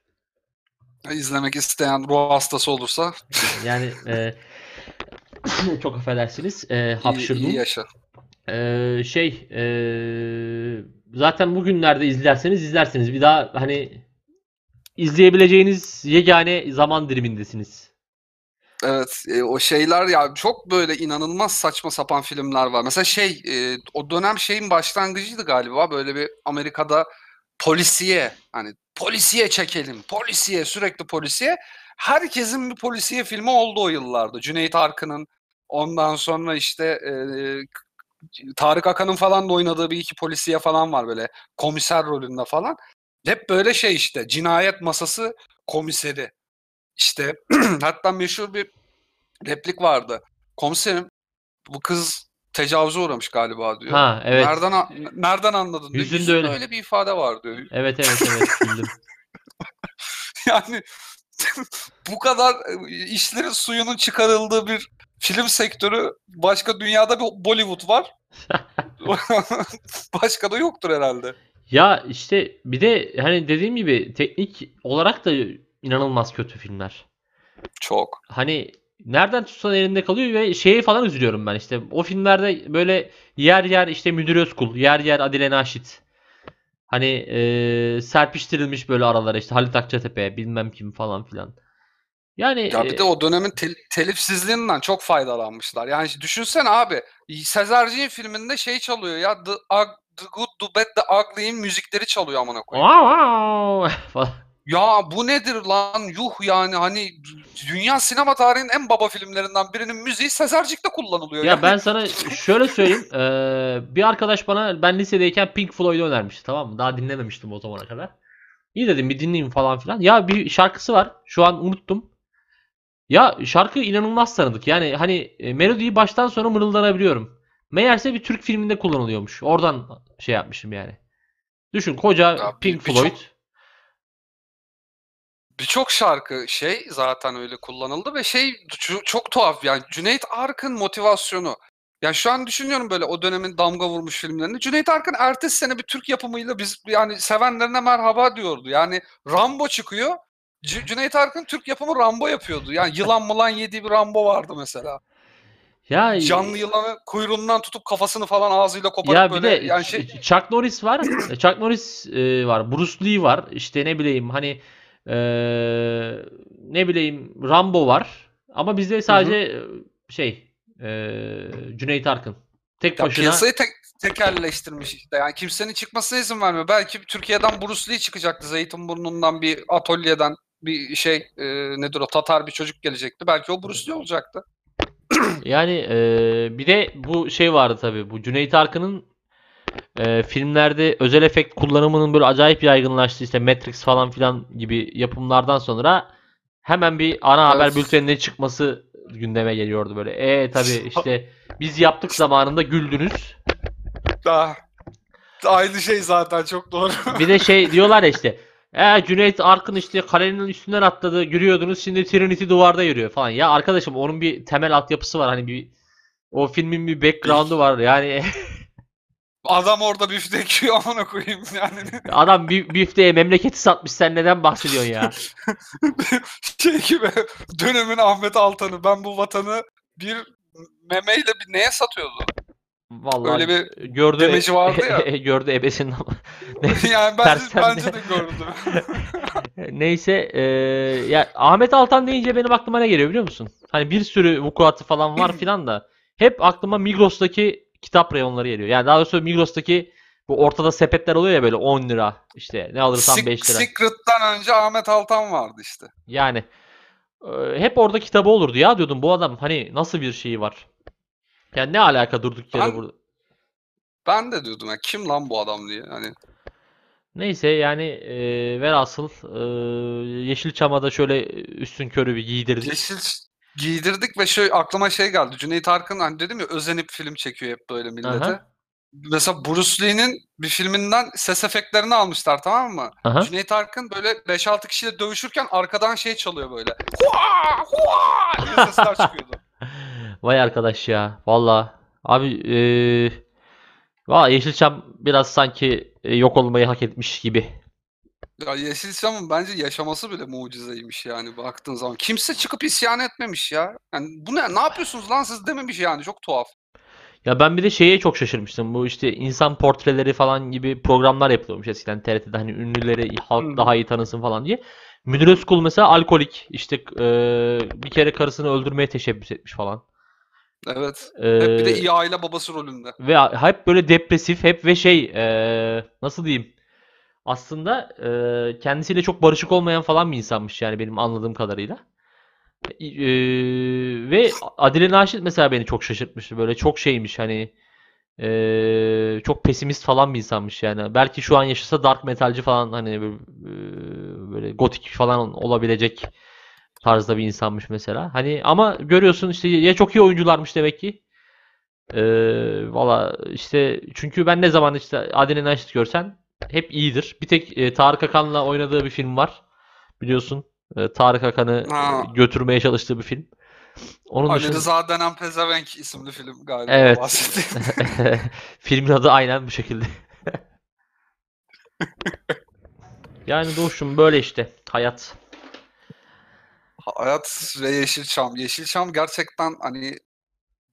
İzlemek isteyen ruh hastası olursa Yani e, çok affedersiniz. E, iyi, hapşırdım. iyi yaşa. E, şey e, zaten bugünlerde izlerseniz izlersiniz. Bir daha hani izleyebileceğiniz yegane zaman dilimindesiniz. Evet, e, o şeyler ya çok böyle inanılmaz saçma sapan filmler var. Mesela şey, e, o dönem şeyin başlangıcıydı galiba böyle bir Amerika'da polisiye hani polisiye çekelim, polisiye sürekli polisiye. Herkesin bir polisiye filmi oldu o yıllarda. Cüneyt Arkın'ın ondan sonra işte e, Tarık Akan'ın falan da oynadığı bir iki polisiye falan var böyle komiser rolünde falan. Hep böyle şey işte cinayet masası komiseri. İşte hatta meşhur bir replik vardı. Komiserim bu kız tecavüze uğramış galiba diyor. Ha evet. Nereden a- nereden anladın diyor. Yüzünde Yüzünde öyle. bir ifade var diyor. Evet evet evet bildim. Yani bu kadar e, işlerin suyunun çıkarıldığı bir film sektörü başka dünyada bir Bollywood var. başka da yoktur herhalde. Ya işte bir de hani dediğim gibi teknik olarak da inanılmaz kötü filmler. Çok. Hani nereden tutsan elinde kalıyor ve şeye falan üzülüyorum ben işte. O filmlerde böyle yer yer işte Müdür Özkul, yer yer Adile Naşit. Hani eee, serpiştirilmiş böyle aralara işte Halit Akçatepe bilmem kim falan filan. Yani Ya bir e, de o dönemin tel- telifsizliğinden çok faydalanmışlar. Yani düşünsene abi Sezerci'nin filminde şey çalıyor ya The, Ug- The Good, The Bad, The Ugly'in müzikleri çalıyor amına koyayım. wow falan. Ya bu nedir lan yuh yani hani dünya sinema tarihinin en baba filmlerinden birinin müziği Sezercik'te kullanılıyor. Ya Yani ben sana şöyle söyleyeyim. eee, bir arkadaş bana ben lisedeyken Pink Floyd'u önermişti tamam mı? Daha dinlememiştim o zamana kadar. İyi dedim bir dinleyeyim falan filan. Ya bir şarkısı var. Şu an unuttum. Ya şarkı inanılmaz tanıdık. Yani hani e, melodiyi baştan sona mırıldanabiliyorum. Meğerse bir Türk filminde kullanılıyormuş. Oradan şey yapmışım yani. Düşün koca Ya bir- Pink birçok- Floyd. Birçok şarkı şey zaten öyle kullanıldı ve şey çok tuhaf yani Cüneyt Arkın motivasyonu. Yani şu an düşünüyorum böyle o dönemin damga vurmuş filmlerini. Cüneyt Arkın ertesi sene bir Türk yapımıyla biz yani sevenlerine merhaba diyordu. Yani Rambo çıkıyor. C- Cüneyt Arkın Türk yapımı Rambo yapıyordu. Yani yılan mılan yediği bir Rambo vardı mesela. Ya Canlı yılanı kuyruğundan tutup kafasını falan ağzıyla koparıp Ya bir böyle de yani şey Chuck Norris var. Chuck Norris e, var. Bruce Lee var. İşte ne bileyim hani Ee, ne bileyim Rambo var. Ama bizde sadece e, şey e, Cüneyt Arkın. Tek Ya başına piyasayı tek, tekelleştirmiş işte. Yani kimsenin çıkmasına izin vermiyor. Belki Türkiye'den Bruce Lee çıkacaktı. Zeytinburnu'ndan bir atölyeden bir şey e, nedir o Tatar bir çocuk gelecekti. Belki o Bruce Lee olacaktı. yani e, bir de bu şey vardı tabii. Bu Cüneyt Arkın'ın e, filmlerde özel efekt kullanımının böyle acayip yaygınlaştığı işte Matrix falan filan gibi yapımlardan sonra hemen bir ana haber Evet. bültenine çıkması gündeme geliyordu böyle. E tabii işte biz yaptık zamanında güldünüz. Daha aynı şey zaten çok doğru. Bir de şey diyorlar ya işte e, Cüneyt Arkın işte kalenin üstünden atladı yürüyordunuz şimdi Trinity duvarda yürüyor falan. Ya arkadaşım onun bir temel altyapısı var hani bir o filmin bir background'u var yani Adam orada büftek yiyor amına koyayım yani. adam bir bifteğe memleketi satmış sen neden bahsediyorsun ya? şey gibi dönemin Ahmet Altan'ı ben bu vatanı bir memeyle bir neye satıyordu? Vallahi Öyle bir gördü demeci vardı ya. gördü ebesinin yani bence, bence de. gördüm. Neyse e, ya Ahmet Altan deyince benim aklıma ne geliyor biliyor musun? Hani bir sürü vukuatı falan var filan da hep aklıma Migros'taki kitap reyonları geliyor. Yani daha doğrusu Migros'taki bu ortada sepetler oluyor ya böyle 10 lira işte ne alırsan Sec- 5 lira. Secret'tan önce Ahmet Altan vardı işte. Yani e, hep orada kitabı olurdu ya diyordum bu adam hani nasıl bir şeyi var? Yani ne alaka durduk yere Ben- burada. Ben de diyordum ya kim lan bu adam diye. Hani Neyse yani e, velhasıl e, Yeşilçam'a da şöyle üstün körü bir giydirdik. yeşil giydirdik ve şöyle aklıma şey geldi. Cüneyt Arkın hani dedim ya özenip film çekiyor hep böyle millete. Aha. Mesela Bruce Lee'nin bir filminden ses efektlerini almışlar tamam mı? Aha. Cüneyt Arkın böyle 5-6 kişiyle dövüşürken arkadan şey çalıyor böyle. Hua! Hua! diye sesler çıkıyordu. Vay arkadaş ya. Valla. Abi eee valla Yeşilçam biraz sanki yok olmayı hak etmiş gibi. Ya Yeşilçam'ın bence yaşaması bile mucizeymiş yani baktığın zaman. Kimse çıkıp isyan etmemiş ya. Yani bu ne? Ne yapıyorsunuz lan siz dememiş yani. Çok tuhaf. Ya ben bir de şeye çok şaşırmıştım. Bu işte insan portreleri falan gibi programlar yapılıyormuş eskiden TRT'de hani ünlüleri halk daha iyi tanısın falan diye. Münir Özkul mesela alkolik işte eee, bir kere karısını öldürmeye teşebbüs etmiş falan. Evet. Hep bir de iyi aile babası rolünde. Ve hep böyle depresif hep ve şey eee, nasıl diyeyim aslında eee, kendisiyle çok barışık olmayan falan bir insanmış yani benim anladığım kadarıyla. Eee, ve Adile Naşit mesela beni çok şaşırtmıştı böyle çok şeymiş hani eee, çok pesimist falan bir insanmış yani. Belki şu an yaşasa dark metalci falan hani eee, böyle gotik falan olabilecek tarzda bir insanmış mesela. Hani ama görüyorsun işte ya çok iyi oyuncularmış demek ki. Ee, valla işte çünkü ben ne zaman işte Adile Naşit görsen hep iyidir. Bir tek e, Tarık Akan'la oynadığı bir film var. Biliyorsun. E, Tarık Akan'ı Ha. götürmeye çalıştığı bir film. Onun Ali dışında Rıza denen Pezevenk isimli film galiba Evet. filmin adı aynen bu şekilde. Yani Doğuş'um böyle işte hayat. Hayat ve Yeşilçam. Yeşilçam gerçekten hani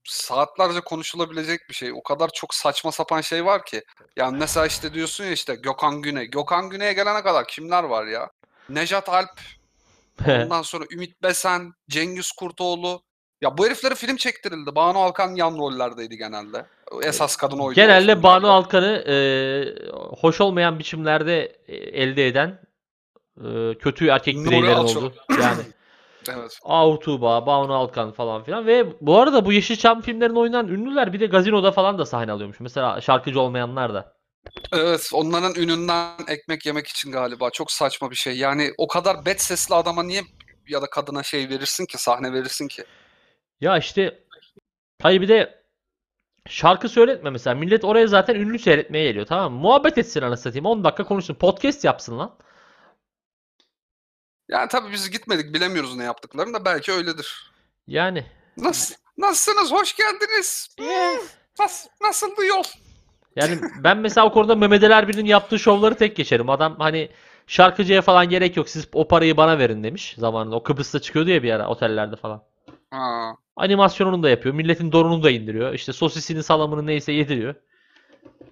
saatlerce konuşulabilecek bir şey. O kadar çok saçma sapan şey var ki. Yani mesela işte diyorsun ya işte Gökhan Güney. Gökhan Güney'e gelene kadar kimler var ya? Nejat Alp, ondan sonra Ümit Besen, Cengiz Kurtoğlu. Ya bu heriflere film çektirildi. Banu Alkan yan rollerdeydi genelde. Esas kadın oydu. Genelde Banu. Alkan'ı e, hoş olmayan biçimlerde e, elde eden e, kötü erkek bireylerin oldu. Yani Evet. Ahu Tuğba, Banu Alkan falan filan ve bu arada bu Yeşilçam filmlerinde oynayan ünlüler bir de gazinoda falan da sahne alıyormuş. Mesela şarkıcı olmayanlar da. Evet, onların ününden ekmek yemek için galiba. Çok saçma bir şey. Yani o kadar bet sesli adama niye ya da kadına şey verirsin ki, sahne verirsin ki? Ya işte hayır bir de şarkı söyletme mesela. Millet oraya zaten ünlü seyretmeye geliyor tamam mı? Muhabbet etsin anasını satayım. 10 dakika konuşsun. Podcast yapsın lan. Yani tabii biz gitmedik, bilemiyoruz ne yaptıklarını da belki öyledir. Yani Nasıl, nasılsınız? Hoş geldiniz. Nasıl, nasıldı yol? Yani ben mesela o konuda Mehmet Ali Erbil'in yaptığı şovları tek geçerim. Adam hani şarkıcıya falan gerek yok. Siz o parayı bana verin demiş zamanında. O Kıbrıs'ta çıkıyordu ya bir ara otellerde falan. Ha. Animasyonunu da yapıyor. Milletin donunu da indiriyor. İşte sosisini salamını neyse yediriyor.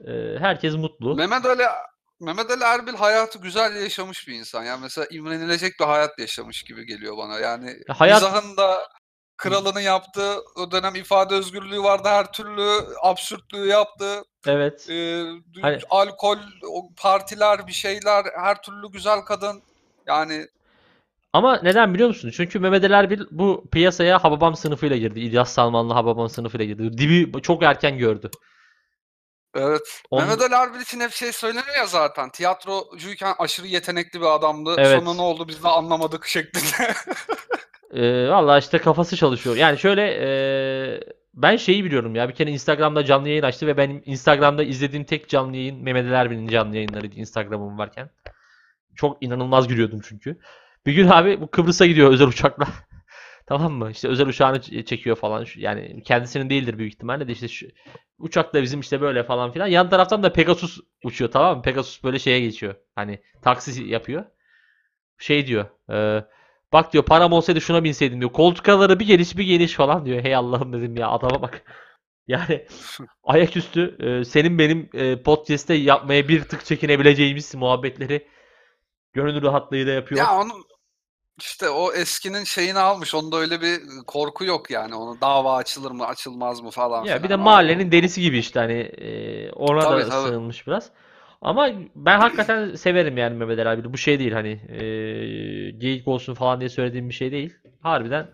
Ee, herkes mutlu. Mehmet Ali Mehmet Ali Erbil hayatı güzel yaşamış bir insan. Yani mesela imrenilecek bir hayat yaşamış gibi geliyor bana. Yani Ya hayat- mizahın da kralını yaptı. O dönem ifade özgürlüğü vardı. Her türlü absürtlüğü yaptı. Evet. Ee, Hani- alkol, partiler, bir şeyler, her türlü güzel kadın. Yani Ama neden biliyor musun? Çünkü Mehmet Ali Erbil bu piyasaya Hababam sınıfıyla girdi. İlyas Salmanlı Hababam sınıfıyla girdi. Dibi çok erken gördü. Evet. On- Mehmet Ali Erbil için hep şey söyleniyor ya zaten. Tiyatrocuyken aşırı yetenekli bir adamdı. Evet. Sonra ne oldu biz de anlamadık şeklinde. Ee, Valla işte kafası çalışıyor. Yani şöyle ee, ben şeyi biliyorum ya. Bir kere Instagram'da canlı yayın açtı ve benim Instagram'da izlediğim tek canlı yayın Mehmet Ali Erbil'in canlı yayınlarıydı Instagram'ım varken. Çok inanılmaz gülüyordum çünkü. Bir gün abi bu Kıbrıs'a gidiyor özel uçakla. Tamam mı? İşte özel uçağını çekiyor falan. Yani kendisinin değildir büyük ihtimalle de işte şu uçakla bizim işte böyle falan filan. Yan taraftan da Pegasus uçuyor tamam mı? Pegasus böyle şeye geçiyor. Hani taksi yapıyor. Şey diyor. e, bak diyor param olsaydı şuna binseydim diyor. Koltuk araları bir geliş bir geliş falan diyor. Hey Allah'ım dedim ya adama bak. Yani ayaküstü e, senin benim e, podcast'te yapmaya bir tık çekinebileceğimiz muhabbetleri gönül rahatlığıyla yapıyor. Ya onun işte o eskinin şeyini almış. Onda öyle bir korku yok yani. Onu dava açılır mı, açılmaz mı falan Ya bir de mahallenin delisi gibi işte hani e, ona Tabii, da tabii. sığınmış biraz. Ama ben hakikaten severim yani Mehmet Ali abi. Bu şey değil hani e, geyik olsun falan diye söylediğim bir şey değil. Harbiden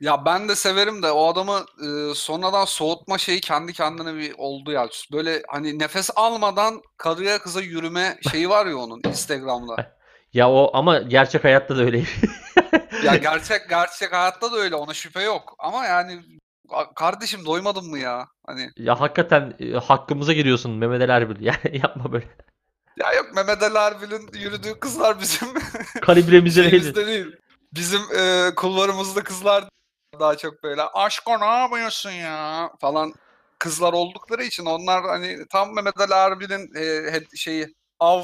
Ya ben de severim de o adamı e, sonradan soğutma şeyi kendi kendine bir oldu ya. Böyle hani nefes almadan karıya kıza yürüme şeyi var ya onun Instagram'da. ya o ama gerçek hayatta da öyle. Ya gerçek gerçek hayatta da öyle ona şüphe yok. Ama yani kardeşim doymadın mı ya? Hani Ya hakikaten e, hakkımıza giriyorsun Mehmet Ali Erbil. Yani yapma böyle. ya yok Mehmet Ali Erbil'in yürüdüğü kızlar bizim Kalibremize değil. şeyimizde değil. Bizim e, kulvarımızda kızlar daha çok böyle aşko ne yapıyorsun ya falan kızlar oldukları için onlar hani tam Mehmet Ali Erbil'in e, he- şeyi av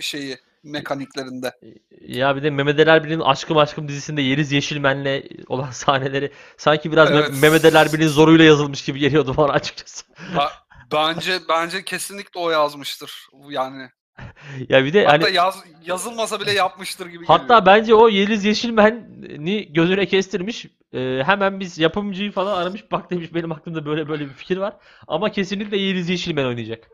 şeyi mekaniklerinde. Ya bir de Mehmet Ali Erbil'in Aşkım Aşkım dizisinde Yeliz Yeşilmen'le olan sahneleri sanki biraz Me- Evet. Mehmet Ali Erbil'in zoruyla yazılmış gibi geliyordu bana açıkçası. Ba- bence bence kesinlikle o yazmıştır. Yani Ya bir de hatta hani yaz, yazılmasa bile yapmıştır gibi Hatta geliyor. bence o Yeliz Yeşilmen'i gözüne kestirmiş. Ee, hemen biz yapımcıyı falan aramış. Bak demiş benim aklımda böyle böyle bir fikir var. Ama kesinlikle Yeliz Yeşilmen oynayacak.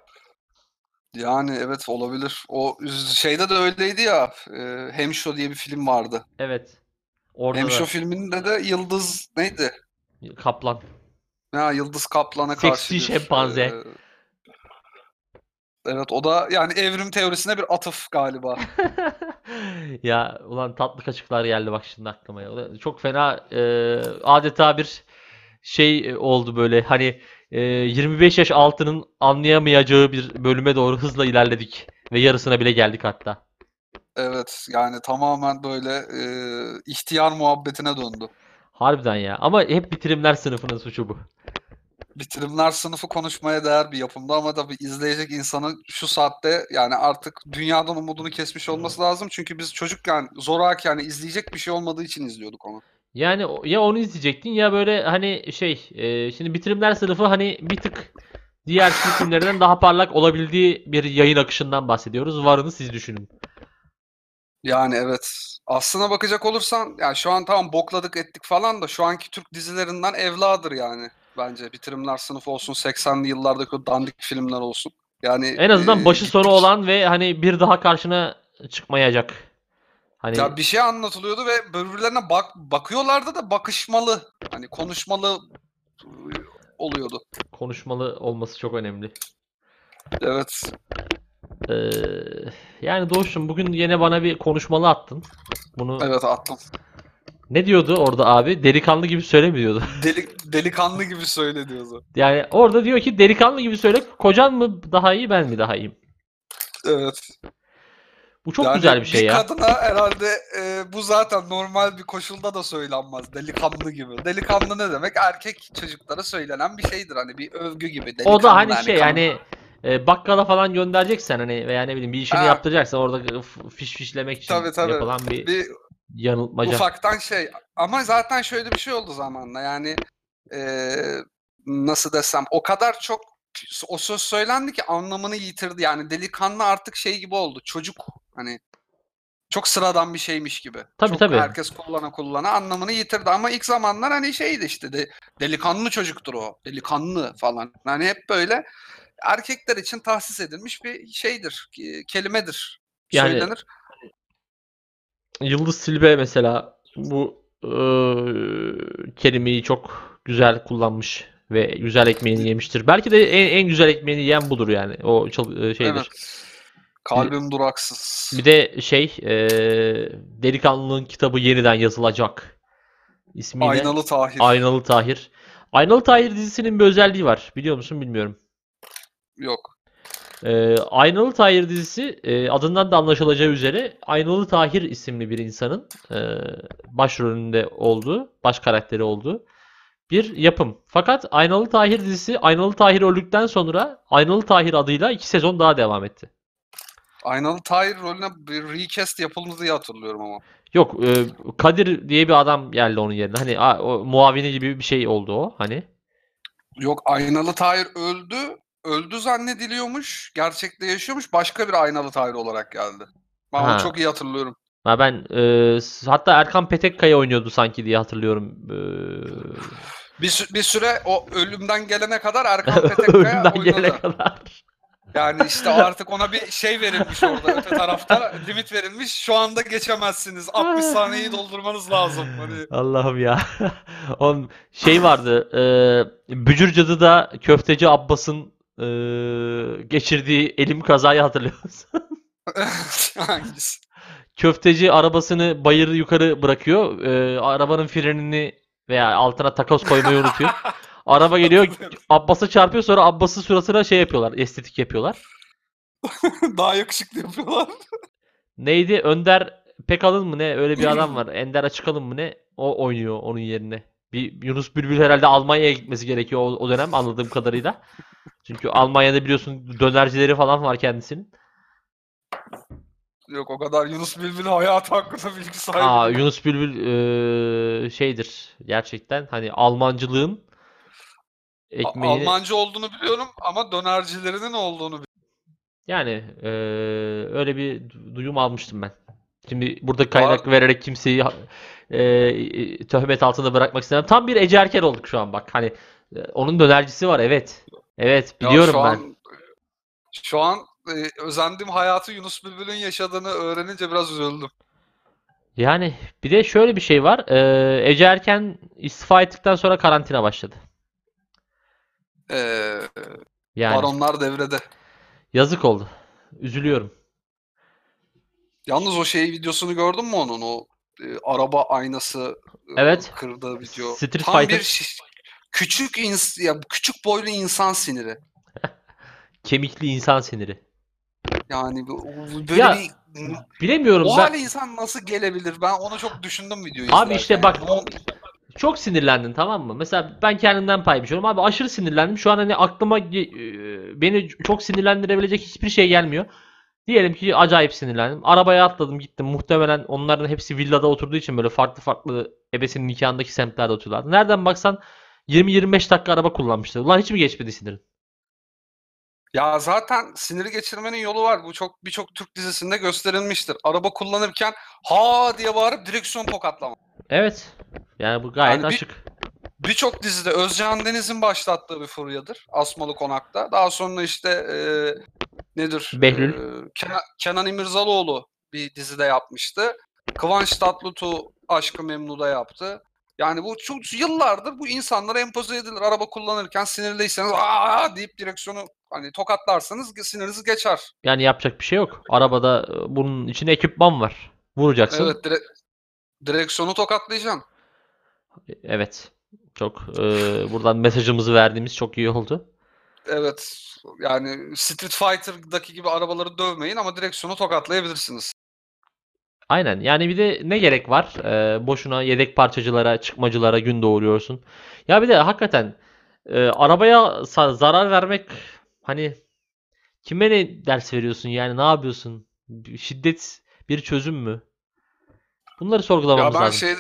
Yani evet olabilir. O şeyde de öyleydi ya. E, Hemşo diye bir film vardı. Evet. Orada Hemşo da filminde de Yıldız neydi? Kaplan. Ha, Yıldız Kaplan'a Seksi karşı bir, şempanze. e, evet o da yani evrim teorisine bir atıf galiba. Ya ulan tatlı kaşıklar geldi bak şimdi aklıma ya. Çok fena e, adeta bir şey oldu böyle hani e, 25 yaş altının anlayamayacağı bir bölüme doğru hızla ilerledik ve yarısına bile geldik hatta. Evet yani tamamen böyle e, ihtiyar muhabbetine döndü. Harbiden ya. Ama hep bitirimler sınıfının suçu bu. Bitirimler sınıfı konuşmaya değer bir yapımda ama tabii izleyecek insanın şu saatte yani artık dünyadan umudunu kesmiş olması lazım. Çünkü biz çocukken zoraki yani izleyecek bir şey olmadığı için izliyorduk onu. Yani ya onu izleyecektin ya böyle hani şey e, şimdi bitirimler sınıfı hani bir tık diğer Türk filmlerinden daha parlak olabildiği bir yayın akışından bahsediyoruz. Varını siz düşünün. Yani evet. Aslına bakacak olursan yani şu an tamam bokladık ettik falan da şu anki Türk dizilerinden evladır yani bence. Bitirimler sınıfı olsun 80'li yıllardaki o dandik filmler olsun. Yani En azından e, başı sonu olan ve hani bir daha karşına çıkmayacak. Hani Ya bir şey anlatılıyordu ve birbirlerine bak bakıyorlardı da bakışmalı. Hani konuşmalı oluyordu. konuşmalı olması çok önemli. Evet. Ee, yani Doğuş'um bugün yine bana bir konuşmalı attın. Bunu Evet attım. ne diyordu orada abi? Delikanlı gibi söyle mi diyordu? Delik, delikanlı gibi söyle diyordu. Yani orada diyor ki delikanlı gibi söyle. Kocan mı daha iyi ben mi daha iyiyim? Evet. Bu çok Yani güzel bir şey ya. kadına herhalde e, bu zaten normal bir koşulda da söylenmez. Delikanlı gibi. Delikanlı ne demek? Erkek çocuklara söylenen bir şeydir. Hani bir övgü gibi. O Delikanlı da hani yani şey hani e, bakkala falan göndereceksen hani veya ne bileyim bir işini Ha. yaptıracaksan orada fiş fişlemek için Tabii, tabii. yapılan bir bir yanıltmaca. ufaktan şey. Ama zaten şöyle bir şey oldu zamanla. Yani e, nasıl desem o kadar çok o söz söylendi ki anlamını yitirdi. Yani delikanlı artık şey gibi oldu. Çocuk hani çok sıradan bir şeymiş gibi. Tabii, çok tabii. Herkes kullana kullana anlamını yitirdi ama ilk zamanlar hani şeydi işte de, delikanlı çocuktur o. Delikanlı falan. Hani hep böyle erkekler için tahsis edilmiş bir şeydir. Kelimedir. Yani- Söylenir. Yıldız Silbe mesela bu eee, kelimeyi çok güzel kullanmış ve güzel ekmeğini yemiştir. Belki de en, en güzel ekmeğini yiyen budur yani. O e, şeydir. Evet. Kalbim duraksız. Bir de şey eee Delikanlılığın kitabı yeniden yazılacak ismiyle. Aynalı Tahir. Aynalı Tahir. Aynalı Tahir dizisinin bir özelliği var. Biliyor musun bilmiyorum. Yok. Ee, Aynalı Tahir dizisi e, adından da anlaşılacağı üzere Aynalı Tahir isimli bir insanın e, başrolünde olduğu, baş karakteri olduğu bir yapım. Fakat Aynalı Tahir dizisi Aynalı Tahir öldükten sonra Aynalı Tahir adıyla iki sezon daha devam etti. Aynalı Tahir rolüne bir recast yapıldı diye hatırlıyorum ama. Yok, e, Kadir diye bir adam geldi onun yerine. Hani a- o, muavini gibi bir şey oldu o. Hani Yok Aynalı Tahir öldü. Öldü zannediliyormuş. Gerçekte yaşıyormuş. Başka bir Aynalı Tahir olarak geldi. Ben Ha. onu çok iyi hatırlıyorum. ha ben e, hatta Erkan Petekkaya oynuyordu sanki diye hatırlıyorum. E, Bir, sü- bir süre o ölümden gelene kadar Erkan Petekkaya ölümden oynadı. gelene kadar. Yani işte artık ona bir şey verilmiş orada öte tarafta. Limit verilmiş. Şu anda geçemezsiniz. 60 saniyeyi doldurmanız lazım. Hani Allah'ım ya. On şey vardı. E, Bücür Cadı'da Köfteci Abbas'ın e, geçirdiği elim kazayı hatırlıyor musun? hangisi? Köfteci arabasını bayır yukarı bırakıyor. E, arabanın frenini veya altına takoz koymayı unutuyor. Araba geliyor Abbas'a çarpıyor sonra Abbas'ın suratına şey yapıyorlar. Estetik yapıyorlar. Daha yakışıklı yapıyorlar. Neydi? Önder Pekalın mı ne? Öyle bir adam var. Ender Açıkalın mı ne? O oynuyor onun yerine. Bir Yunus Bülbül herhalde Almanya'ya gitmesi gerekiyor o, o dönem anladığım kadarıyla. Çünkü Almanya'da biliyorsun dönercileri falan var kendisinin. Yok o kadar Yunus Bülbül hayatı hakkında bilgi sahibi. Aa. Yunus Bülbül eee, şeydir gerçekten hani Almancılığın A- ekmeğini Almanca olduğunu biliyorum ama dönercilerinin olduğunu biliyorum. yani eee, öyle bir du- duyum almıştım ben. Şimdi burada kaynak vererek kimseyi eee, töhmet altında bırakmak istemem. Tam bir Ece Erkel olduk şu an bak. Hani e, onun dönercisi var evet. Evet Ya biliyorum şu ben. An, şu an e, özendiğim hayatı Yunus Bülbül'ün yaşadığını öğrenince biraz üzüldüm. Yani bir de şöyle bir şey var. Eee Ece Erken istifa ettikten sonra karantina başladı. Ee, Yani baronlar devrede. yazık oldu. Üzülüyorum. Yalnız o şey videosunu gördün mü onun? O e, araba aynası e, Evet. kırdığı video. Street Tam Fighter. bir küçük ins ya küçük boylu insan siniri. Kemikli insan siniri. Yani böyle Ya, bir Bilemiyorum o ben. hale insan nasıl gelebilir? Ben onu çok düşündüm videoyu Abi işte izlerken. bak- Yani o- Çok sinirlendin tamam mı? Mesela ben kendimden pay biçiyorum. Abi aşırı sinirlendim. Şu an hani aklıma e, beni çok sinirlendirebilecek hiçbir şey gelmiyor. Diyelim ki acayip sinirlendim. Arabaya atladım gittim. Muhtemelen onların hepsi villada oturduğu için böyle farklı farklı ebesinin nikahındaki semtlerde oturuyorlardı. Nereden baksan 20-25 dakika araba kullanmıştı. Ulan hiç mi geçmedi sinirin? Ya zaten siniri geçirmenin yolu var. Bu çok birçok Türk dizisinde gösterilmiştir. Araba kullanırken ha diye bağırıp direksiyon tokatlama. Evet. Yani bu gayet Yani bir- açık. Birçok dizide Özcan Deniz'in başlattığı bir furyadır. Asmalı Konak'ta. Daha sonra işte e, nedir? Behlül. E, Kenan, Kenan İmirzalıoğlu bir dizide yapmıştı. Kıvanç Tatlıtuğ Aşkı Memnu'da yaptı. Yani bu çok yıllardır bu insanlara empoze edilir. Araba kullanırken sinirliyseniz aa deyip direksiyonu hani tokatlarsanız siniriniz geçer. Yani yapacak bir şey yok. Arabada e, bunun için ekipman var. Vuracaksın. Evet dire- direksiyonu tokatlayacaksın. Evet. Çok e, buradan mesajımızı verdiğimiz çok iyi oldu. Evet. Yani Street Fighter'daki gibi arabaları dövmeyin ama direksiyonu tokatlayabilirsiniz. Aynen. Yani bir de ne gerek var? E, boşuna yedek parçacılara, çıkmacılara gün doğuruyorsun. Ya bir de hakikaten e, arabaya zarar vermek hani kime ne ders veriyorsun yani ne yapıyorsun? Şiddet bir çözüm mü? Bunları Ya sorgulamamız ben lazım. şey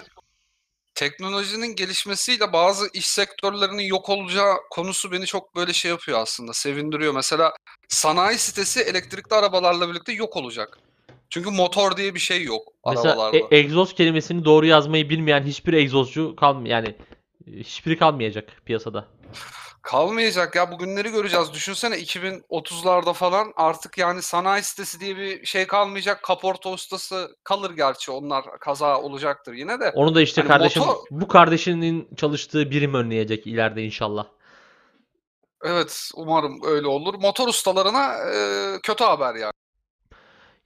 teknolojinin gelişmesiyle bazı iş sektörlerinin yok olacağı konusu beni çok böyle şey yapıyor aslında. Sevindiriyor. Mesela sanayi sitesi elektrikli arabalarla birlikte yok olacak. Çünkü motor diye bir şey yok Mesela arabalarda. e- egzoz kelimesini doğru yazmayı bilmeyen hiçbir egzozcu kalm yani e, hiçbiri kalmayacak piyasada. Kalmayacak ya bugünleri göreceğiz. Düşünsene 2030'larda falan artık yani sanayi sitesi diye bir şey kalmayacak. Kaporta ustası kalır gerçi onlar kaza olacaktır yine de. Onu da işte Hani kardeşim motor- bu kardeşinin çalıştığı birim önleyecek ileride inşallah. Evet umarım öyle olur. Motor ustalarına e, kötü haber yani.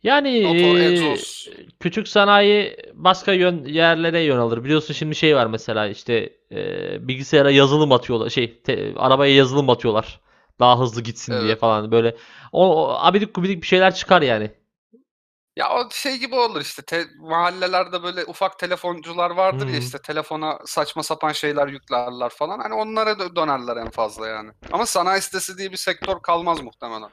Yani Motor, e, egzoz. küçük sanayi başka yön yerlere yönelir. Biliyorsun şimdi şey var mesela işte e, bilgisayara yazılım atıyorlar. Şey te- arabaya yazılım atıyorlar. Daha hızlı gitsin diye Evet. falan böyle. O, o abidik gubidik bir şeyler çıkar yani. Ya o şey gibi olur işte te- mahallelerde böyle ufak telefoncular vardır Hı. ya işte telefona saçma sapan şeyler yüklerler falan. Hani onlara dö- dönerler en fazla yani. Ama sanayi sitesi diye bir sektör kalmaz muhtemelen.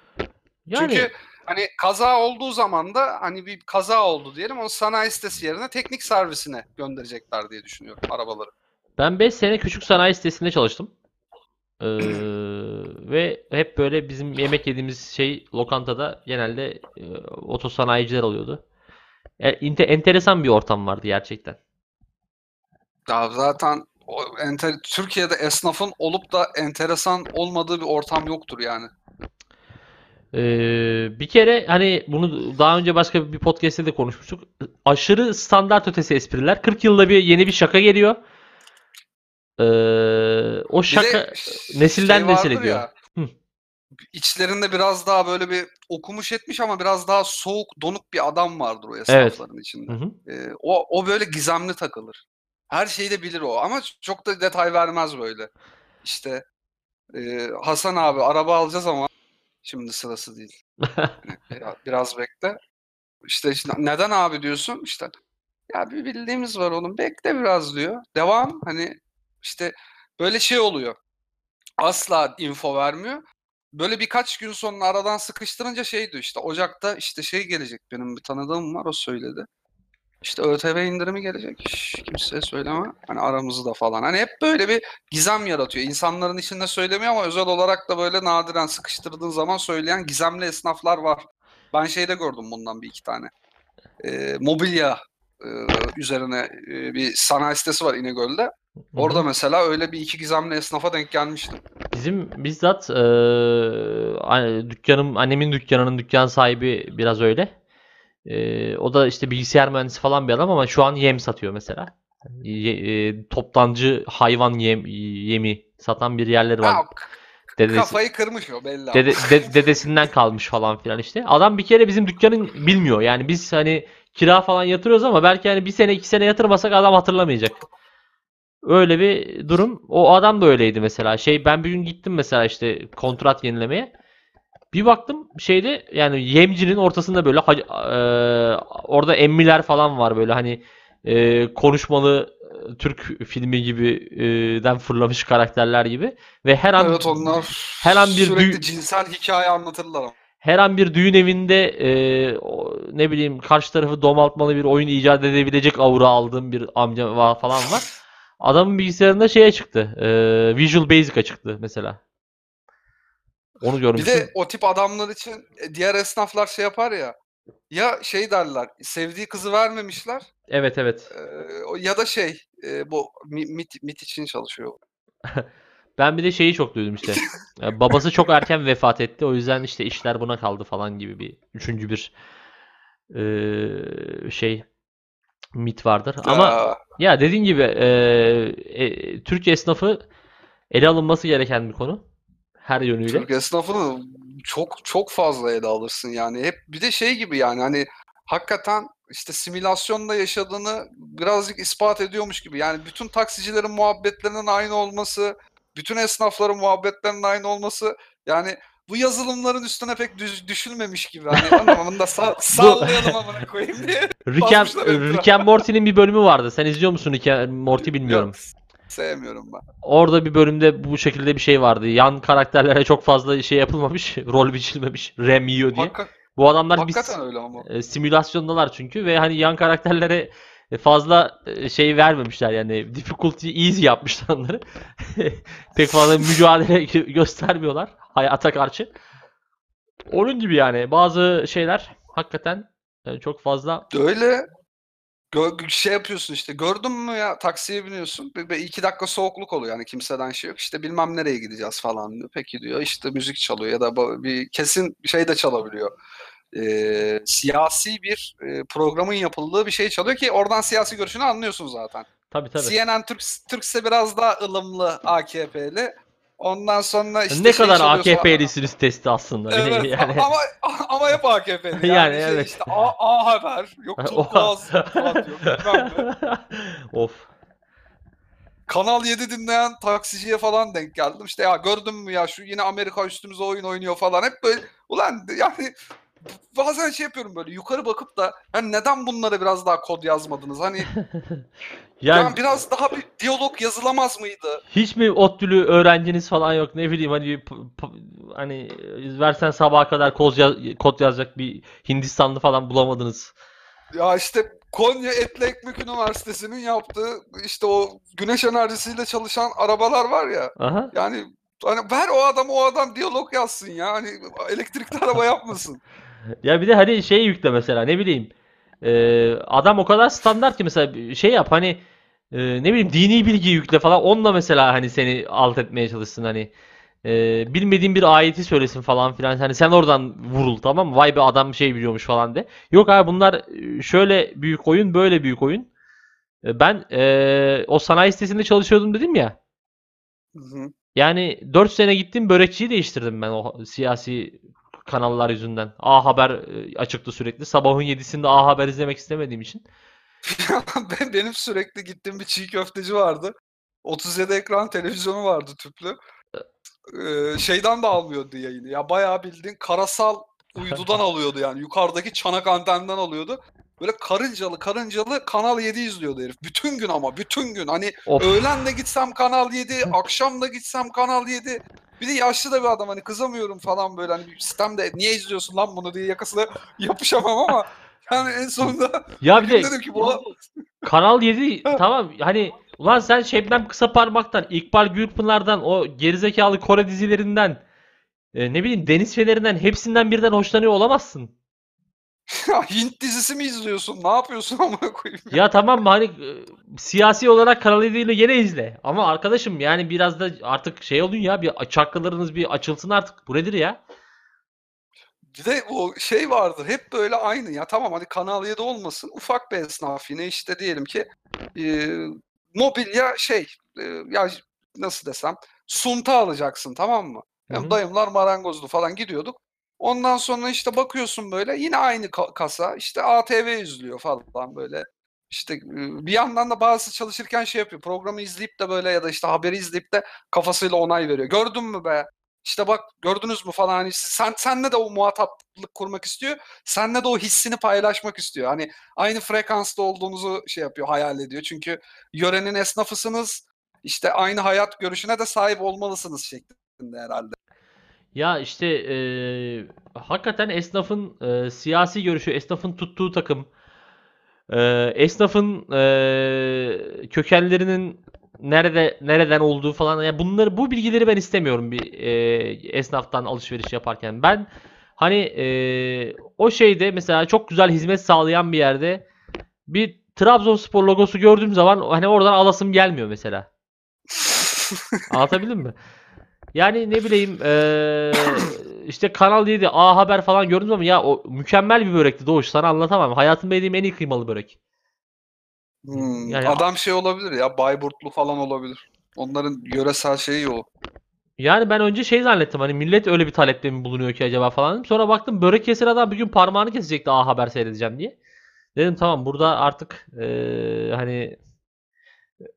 Yani Çünkü hani kaza olduğu zaman da hani bir kaza oldu diyelim o sanayi sitesi yerine teknik servisine gönderecekler diye düşünüyorum arabaları. Ben 5 sene küçük sanayi sitesinde çalıştım. Ee, ve hep böyle bizim yemek yediğimiz şey lokantada genelde e, otosanayiciler oluyordu. E, inte- enteresan bir ortam vardı gerçekten. Ya zaten o enter- Türkiye'de esnafın olup da enteresan olmadığı bir ortam yoktur yani. Ee, bir kere hani bunu daha önce başka bir podcast'te de konuşmuştuk. Aşırı standart ötesi espriler. 40 yılda bir yeni bir şaka geliyor. Ee, o şaka de nesilden şey nesile diyor. Hı. içlerinde biraz daha böyle bir okumuş etmiş ama biraz daha soğuk, donuk bir adam vardır o esnafların içinde. Hı hı. Ee, o, o böyle gizemli takılır. Her şeyi de bilir o ama çok da detay vermez böyle. İşte e, Hasan abi araba alacağız ama şimdi sırası değil. Yani biraz, bekle. İşte, işte neden abi diyorsun? İşte ya bir bildiğimiz var oğlum bekle biraz diyor. Devam hani işte böyle şey oluyor. Asla info vermiyor. Böyle birkaç gün sonra aradan sıkıştırınca şey diyor işte Ocak'ta işte şey gelecek benim bir tanıdığım var o söyledi. İşte ÖTV indirimi gelecek. Kimseye söyleme. Hani aramızda falan. Hani hep böyle bir gizem yaratıyor. İnsanların içinde söylemiyor ama özel olarak da böyle nadiren sıkıştırdığın zaman söyleyen gizemli esnaflar var. Ben şeyde gördüm bundan bir iki tane. Ee, mobilya e, üzerine e, bir sanayi sitesi var İnegöl'de. Orada Hı hı. mesela öyle bir iki gizemli esnafa denk gelmiştim. Bizim bizzat a- dükkanım annemin dükkanının dükkan sahibi biraz öyle. Eee, o da işte bilgisayar mühendisi falan bir adam ama şu an yem satıyor mesela. Ye- eee, toptancı hayvan yem yemi satan bir yerleri var. Dedesi, kafayı kırmış o belli dede- de- dedesinden kalmış falan filan işte. Adam bir kere bizim dükkanın bilmiyor. Yani biz hani kira falan yatırıyoruz ama belki hani bir sene iki sene yatırmasak adam hatırlamayacak. Öyle bir durum. O adam da öyleydi mesela. Şey ben bir gün gittim mesela işte kontrat yenilemeye. Bir baktım şeyde yani yemcinin ortasında böyle eee, orada emmiler falan var böyle hani eee, konuşmalı e, Türk filmi gibi e, den fırlamış karakterler gibi ve her an Evet onlar her an bir sürekli cinsel hikaye anlatırlar her an bir düğün evinde e, o- ne bileyim karşı tarafı domaltmalı bir oyun icat edebilecek aura aldığım bir amca falan var. Adamın bilgisayarında şeye çıktı. e, Visual Basic'a çıktı mesela. Onu Bir görmüştüm. de o tip adamlar için e, diğer esnaflar şey yapar ya. Ya şey derler, sevdiği kızı vermemişler Evet evet. e, ya da şey e, bu mi- MIT, MIT için çalışıyor. Ben bir de şeyi çok duydum işte. Babası çok erken vefat etti. O yüzden işte işler buna kaldı falan gibi bir üçüncü bir e, şey mit vardır. Ama Ya, dediğin gibi e, e, Türk esnafı ele alınması gereken bir konu. Her yönüyle. Türk esnafını çok çok fazla ele alırsın yani. Hep bir de şey gibi yani hani hakikaten işte simülasyonda yaşadığını birazcık ispat ediyormuş gibi. Yani bütün taksicilerin muhabbetlerinin aynı olması, bütün esnafların muhabbetlerinin aynı olması yani bu yazılımların üstüne pek düş- düşünmemiş gibi. Hani anam bunu da sa- sallayalım amına koyayım diye. Rick and. Rick and Morty'nin bir bölümü vardı. Sen izliyor musun Rick and Morty bilmiyorum. Yok, sevmiyorum ben. Orada bir bölümde bu şekilde bir şey vardı. Yan karakterlere çok fazla şey yapılmamış, rol biçilmemiş, rem yiyor diye. Hakika- Bu adamlar bir öyle ama. e, simülasyondalar çünkü ve hani yan karakterlere e, fazla e, şey vermemişler yani difficulty easy yapmışlar onları. Pek fazla mücadele gö- göstermiyorlar hayata karşı. Onun gibi yani bazı şeyler hakikaten e, çok fazla Öyle Gö- şey yapıyorsun işte gördün mü ya taksiye biniyorsun bir, bir iki dakika soğukluk oluyor yani kimseden şey yok işte bilmem nereye gideceğiz falan diyor peki diyor işte müzik çalıyor ya da bir kesin şey de çalabiliyor Ee, siyasi bir e, programın yapıldığı bir şey çalıyor ki oradan siyasi görüşünü anlıyorsun zaten. tabii tabii. CNN Türk Türkse biraz daha ılımlı AKP'li. Ondan sonra işte ne şey kadar AKP'lisiniz testi aslında. Evet yani ama ama hep AKP'li. Yani, Yani şey evet. işte A, A Haber, yok Radyo bilmem ne. of. Kanal 7 dinleyen taksiciye falan denk geldim. İşte ya gördün mü ya şu yine Amerika üstümüze oyun oynuyor falan. Hep böyle ulan yani bazen şey yapıyorum böyle yukarı bakıp da hani neden bunlara biraz daha kod yazmadınız? Hani Yani yani biraz daha bir diyalog yazılamaz mıydı? hiç mi ODTÜ'lü öğrenciniz falan yok ne bileyim hani hani versen sabaha kadar kod, yaz- kod yazacak bir Hindistanlı falan bulamadınız. Ya işte Konya Etli Ekmek Üniversitesi'nin yaptığı işte o güneş enerjisiyle çalışan arabalar var ya. Aha. Yani hani ver o adam o adam diyalog yazsın ya. Hani elektrikli araba yapmasın. Ya bir de hani şey yükle mesela ne bileyim e, adam o kadar standart ki mesela şey yap hani e, ne bileyim dini bilgi yükle falan onunla mesela hani seni alt etmeye çalışsın hani e, bilmediğin bir ayeti söylesin falan filan hani sen oradan vurul tamam mı? Vay be adam şey biliyormuş falan de. Yok abi bunlar e, şöyle büyük oyun böyle büyük oyun. E, Ben e, o sanayi sitesinde çalışıyordum dedim ya. Hı hı. Yani 4 sene gittim börekçiyi değiştirdim ben o siyasi kanallar yüzünden. A Haber e, açıktı sürekli. Sabahın 7'sinde A Haber izlemek istemediğim için. ben, benim sürekli gittiğim bir çiğ köfteci vardı. 37 ekran televizyonu vardı tüplü. Ee, şeyden de almıyordu yayını. Ya bayağı bildiğin karasal uydudan alıyordu yani. Yukarıdaki çanak antenden alıyordu. Böyle karıncalı karıncalı Kanal 7 izliyordu herif. Bütün gün ama bütün gün. Hani Of. öğlen de gitsem Kanal 7, akşam da gitsem Kanal 7. Bir de yaşlı da bir adam hani kızamıyorum falan böyle hani sistemde niye izliyorsun lan bunu diye yakasına yapışamam ama yani en sonunda Ya bir de dedim ki bu Kanal 7 tamam hani ulan sen Şebnem Kısaparmak'tan, İkbal Gürpınar'dan, o gerizekalı Kore dizilerinden, e, ne bileyim Deniz Feneri'nden hepsinden birden hoşlanıyor olamazsın. Hint dizisi mi izliyorsun? Ne yapıyorsun amına koyayım? Ya tamam mı hani e, siyasi olarak Kanal 7 ile gene izle. Ama arkadaşım yani biraz da artık şey olun ya bir çakralarınız bir açılsın artık. Bu nedir ya? Bir de o şey vardır hep böyle aynı ya tamam hadi Kanal 7 olmasın ufak bir esnaf yine işte diyelim ki e, mobilya şey e, ya nasıl desem sunta alacaksın tamam mı? Hı Yani hı. dayımlar marangozdu falan gidiyorduk. Ondan sonra işte bakıyorsun böyle yine aynı ka- kasa işte ATV izliyor falan böyle. İşte bir yandan da bazısı çalışırken şey yapıyor. Programı izleyip de böyle ya da işte haberi izleyip de kafasıyla onay veriyor. Gördün mü be? İşte bak gördünüz mü falan hani sen senle de o muhataplık kurmak istiyor. Senle de o hissini paylaşmak istiyor. Hani aynı frekansta olduğunuzu şey yapıyor, hayal ediyor. Çünkü yörenin esnafısınız. işte aynı hayat görüşüne de sahip olmalısınız şeklinde herhalde. Ya işte e, hakikaten esnafın e, siyasi görüşü, esnafın tuttuğu takım, e, esnafın e, kökenlerinin nerede nereden olduğu falan ya bunları bu bilgileri ben istemiyorum bir e, esnaftan alışveriş yaparken. Ben hani e, o şeyde mesela çok güzel hizmet sağlayan bir yerde bir Trabzonspor logosu gördüğüm zaman hani oradan alasım gelmiyor mesela. Anlatabildim mi? Yani ne bileyim eee, işte Kanal 7, A Haber falan gördüm ama ya o mükemmel bir börekti Doğuş sana anlatamam. Hayatımda yediğim en iyi kıymalı börek. Hmm, Yani- adam şey olabilir ya Bayburtlu falan olabilir. Onların yöresel şeyi o. Yani ben önce şey zannettim hani millet öyle bir talepte mi bulunuyor ki acaba falan dedim. Sonra baktım börek kesen adam bir gün parmağını kesecekti A Haber seyredeceğim diye. Dedim tamam burada artık eee, hani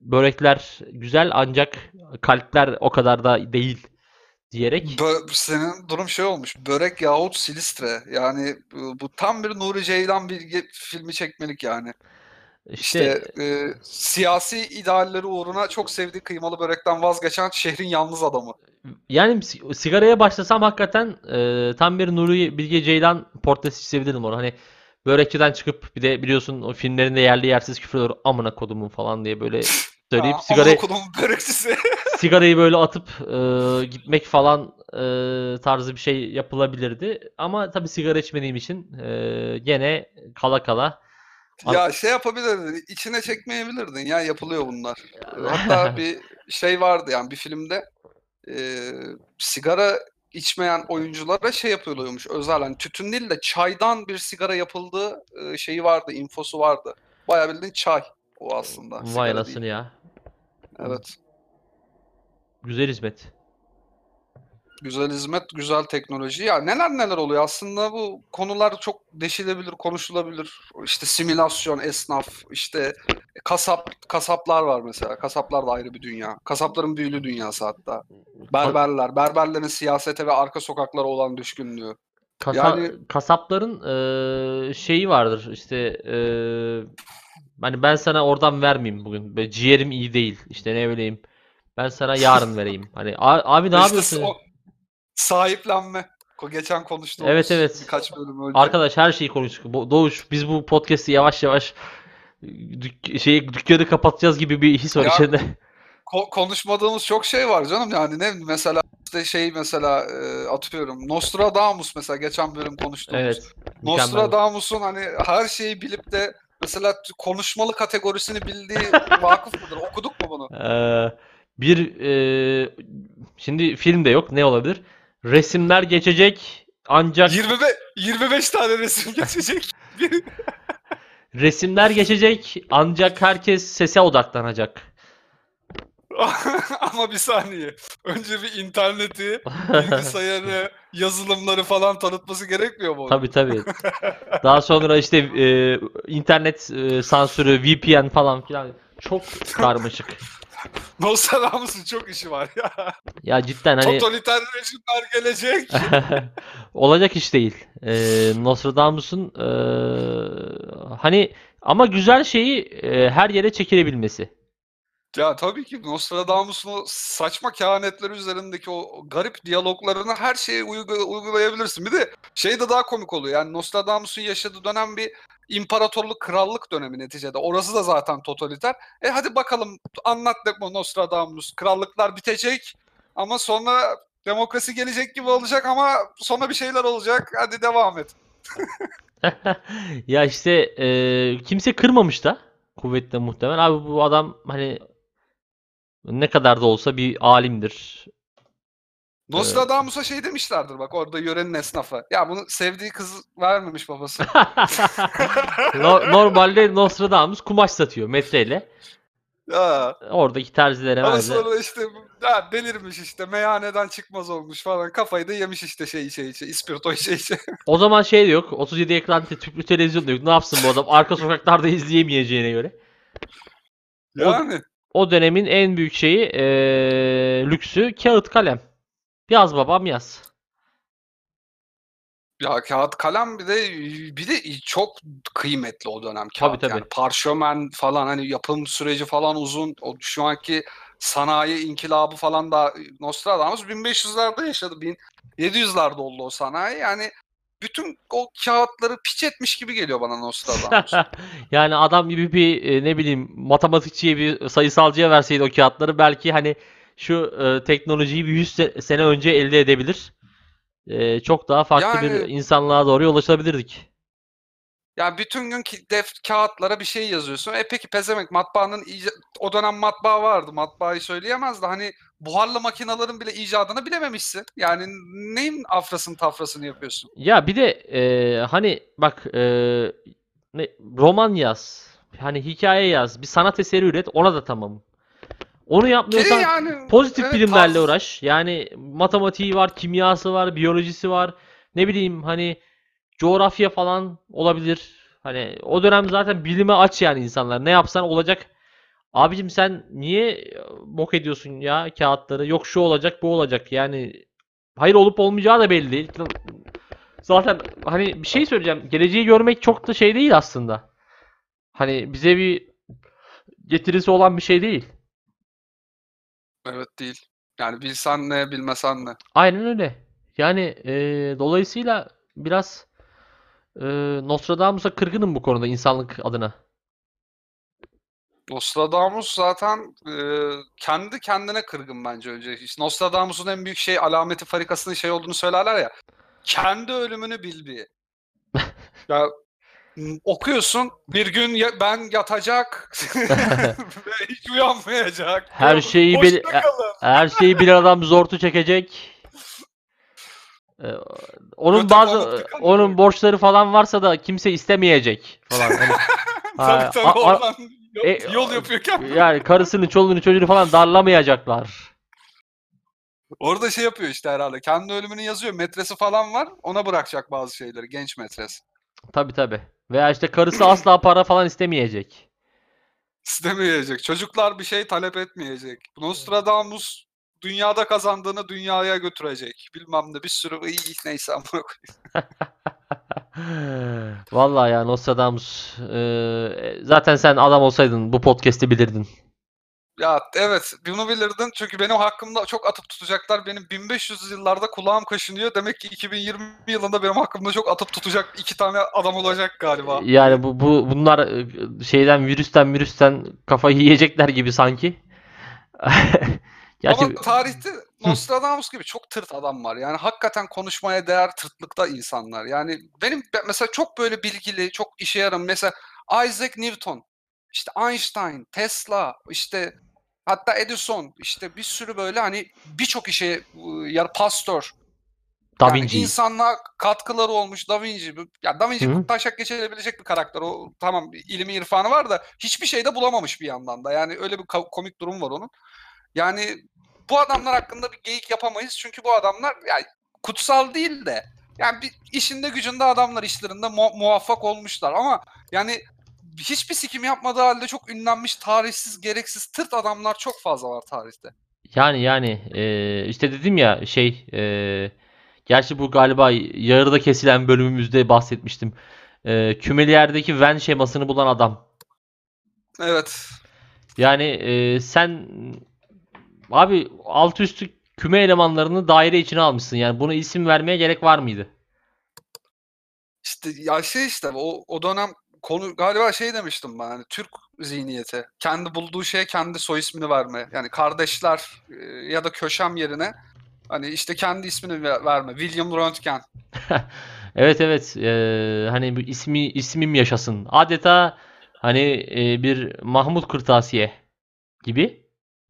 börekler güzel ancak kalpler o kadar da değil diyerek. Bö- senin durum şey olmuş. Börek yahut Silistre. Yani bu, tam bir Nuri Ceylan bilgi filmi çekmelik yani. İşte İşte e, siyasi idealleri uğruna çok sevdiği kıymalı börekten vazgeçen şehrin yalnız adamı. Yani si- sigaraya başlasam hakikaten e, tam bir Nuri Bilge Ceylan portresi çizebilirdim onu. Hani börekçiden çıkıp bir de biliyorsun o filmlerinde yerli yersiz küfür olur amına kodumun falan diye böyle söyleyip sigarayı sigarayı böyle atıp e, gitmek falan e, tarzı bir şey yapılabilirdi. Ama tabii sigara içmediğim için e, gene kala kala ya şey yapabilirdin. içine çekmeyebilirdin ya yapılıyor bunlar. Hatta bir şey vardı yani bir filmde e, sigara içmeyen oyunculara şey yapılıyormuş özel hani tütün değil de çaydan bir sigara yapıldığı e, şeyi vardı, infosu vardı. Bayağı bildiğin çay o aslında. vay sigara anasını değil. ya. Evet. Güzel hizmet. Güzel hizmet, güzel teknoloji. Ya neler neler oluyor aslında bu konular çok deşilebilir, konuşulabilir. İşte simülasyon, esnaf, işte kasap kasaplar var mesela. Kasaplar da ayrı bir dünya. Kasapların büyülü dünyası hatta. Berberler, berberlerin siyasete ve arka sokaklara olan düşkünlüğü. Kasa- Yani- kasapların eee, şeyi vardır işte eee, hani ben sana oradan vermeyeyim bugün. Böyle ciğerim iyi değil. İşte ne bileyim. Ben sana yarın vereyim. Hani "A- abi ne İşte yapıyorsun? o sahiplenme. Geçen konuştuğumuz Evet, evet. birkaç bölüm önce. Arkadaş her şeyi konuştuk. Doğuş biz bu podcast'i yavaş yavaş dük şeyi dükkanı kapatacağız gibi bir his var Ya, içinde. Ko- konuşmadığımız çok şey var canım yani ne mesela işte şey mesela e, atıyorum Nostradamus mesela geçen bölüm konuştuğumuz. Evet. Mükemmel. Nostradamus'un hani her şeyi bilip de mesela konuşmalı kategorisini bildiği vakıf mıdır? Okuduk mu bunu? Eee, bir eee, şimdi filmde yok. Ne olabilir? Resimler geçecek ancak 25 25 tane resim geçecek. resimler geçecek ancak herkes sese odaklanacak. Ama bir saniye. Önce bir interneti, bilgisayarı, yazılımları falan tanıtması gerekmiyor mu? onun? Tabii tabii. Daha sonra işte eee, internet eee, sansürü, VPN falan filan çok karmaşık. Nostradamus'un çok işi var ya. Ya cidden hani Totaliter rejimler gelecek. olacak iş değil. Ee, Nostradamus'un eee, hani ama güzel şeyi eee, her yere çekilebilmesi. Ya tabii ki Nostradamus'un o saçma kehanetler üzerindeki o garip diyaloglarını her şeye uygu- uygulayabilirsin. Bir de şey de daha komik oluyor. Yani Nostradamus'un yaşadığı dönem bir imparatorluk, krallık dönemi neticede. Orası da zaten totaliter. E hadi bakalım anlat de bu Nostradamus. Krallıklar bitecek ama sonra demokrasi gelecek gibi olacak ama sonra bir şeyler olacak. Hadi devam et. Ya işte eee, kimse kırmamış da kuvvetle muhtemel. Abi bu adam hani ne kadar da olsa bir alimdir. Nostradamus'a şey demişlerdir bak orada yörenin esnafı. Ya bunu sevdiği kız vermemiş babası. No- Normalde Nostradamus kumaş satıyor metreyle. ya. Oradaki terzilere Ama merziler- sonra işte ya delirmiş işte meyhaneden çıkmaz olmuş falan kafayı da yemiş işte şey içe içe ispirto içe içe. O zaman şey de yok. 37 ekran tüplü televizyon da yok. Ne yapsın bu adam? Arka sokaklarda izleyemeyeceğine göre. Yani O dönemin en büyük şeyi eee, lüksü kağıt kalem. Yaz babam yaz. ya kağıt kalem bir de bir de çok kıymetli o dönem Tabii, kağıt tabii. yani parşömen falan hani yapım süreci falan uzun o şu anki sanayi inkılabı falan da Nostradamus 1500'lerde yaşadı 1700'lerde oldu o sanayi yani bütün o kağıtları piç etmiş gibi geliyor bana Nostradamus. Yani adam gibi bir e, ne bileyim matematikçiye bir sayısalcıya verseydi o kağıtları belki hani şu e, teknolojiyi bir 100 se- sene önce elde edebilir. E, çok daha farklı bir Yani- insanlığa doğru yol açabilirdik. Ya bütün gün ki def kağıtlara bir şey yazıyorsun. E peki pezemek matbaanın o dönem matbaa vardı. Matbaayı söyleyemez de hani buharlı makinelerin bile icadını bilememişsin. Yani neyin afrasını tafrasını yapıyorsun? Ya bir de e, hani bak e, ne, roman yaz. Hani hikaye yaz. Bir sanat eseri üret. Ona da tamam. Onu Ki yapmıyorsan yani pozitif evet, bilimlerle tarz- uğraş. Yani matematiği var, kimyası var, biyolojisi var. Ne bileyim hani coğrafya falan olabilir. Hani o dönem zaten bilime aç yani insanlar. Ne yapsan olacak. Abicim sen niye bok ediyorsun ya kağıtları? Yok şu olacak, bu olacak. Yani hayır olup olmayacağı da belli değil. Zaten hani bir şey söyleyeceğim. Geleceği görmek çok da şey değil aslında. Hani bize bir getirisi olan bir şey değil. Evet değil. Yani bilsen ne bilmesen ne. Aynen öyle. Yani eee, dolayısıyla biraz Ee, Nostradamus'a kırgınım bu konuda insanlık adına. Nostradamus zaten e, kendi kendine kırgın bence önce. İşte Nostradamus'un en büyük şey alameti farikasının şey olduğunu söylerler ya. Kendi ölümünü bildiği. ya okuyorsun bir gün ya- ben yatacak ve hiç uyanmayacak. Her şeyi bil- kalın. Her şeyi bilen adam zortu çekecek. Ee, onun bazı onun borçları falan varsa da kimse istemeyecek falan. Hani, a- oradan e- yol yapıyorken. yani karısını, çoluğunu, çocuğunu falan darlamayacaklar. Orada şey yapıyor işte herhalde. Kendi ölümünü yazıyor. Metresi falan var. Ona bırakacak bazı şeyleri. Genç metres. Tabii tabii. Veya işte karısı asla para falan istemeyecek. İstemeyecek. Çocuklar bir şey talep etmeyecek. Nostradamus dünyada kazandığını dünyaya götürecek. Bilmem ne bir sürü iyi neyse amına koyayım. Vallahi ya Nostradamus. Ee, zaten sen adam olsaydın bu podcast'i bilirdin. Ya evet bunu bilirdin çünkü benim hakkımda çok atıp tutacaklar. Benim 1500 yıllarda kulağım kaşınıyor. Demek ki 2020 yılında benim hakkımda çok atıp tutacak iki tane adam olacak galiba. Yani bu, bu bunlar e, şeyden virüsten virüsten kafayı yiyecekler gibi sanki. Gerçi Ama tarihte Nostradamus gibi çok tırt adam var. Yani hakikaten konuşmaya değer tırtlıkta insanlar. Yani benim ben mesela çok böyle bilgili, çok işe yaran mesela Isaac Newton, işte Einstein, Tesla, işte hatta Edison, işte bir sürü böyle hani birçok işe ıı, ya Pasteur. Da Yani Vinci. insanlığa katkıları olmuş Da Vinci. Ya Da Vinci Hı taşak geçilebilecek bir karakter. O tamam ilmi irfanı var da hiçbir şey de bulamamış bir yandan da. Yani öyle bir komik durum var onun. Yani bu adamlar hakkında bir geyik yapamayız. Çünkü bu adamlar yani kutsal değil de yani bir işinde gücünde adamlar işlerinde mu- muvaffak olmuşlar ama yani hiçbir sikim yapmadığı halde çok ünlenmiş, tarihsiz, gereksiz tırt adamlar çok fazla var tarihte. Yani yani e, işte dedim ya şey e, gerçi bu galiba yarıda kesilen bölümümüzde bahsetmiştim. E, kümeli yerdeki Venn şemasını bulan adam. Evet. Yani e, sen abi alt üstü küme elemanlarını daire içine almışsın. Yani buna isim vermeye gerek var mıydı? İşte ya şey işte o, o dönem konu galiba şey demiştim ben hani Türk zihniyeti. Kendi bulduğu şeye kendi soy ismini verme. Yani kardeşler e, ya da köşem yerine hani işte kendi ismini ve- verme. William Röntgen. Evet evet e, hani bu ismi ismim yaşasın. Adeta hani e, bir Mahmut Kırtasiye gibi.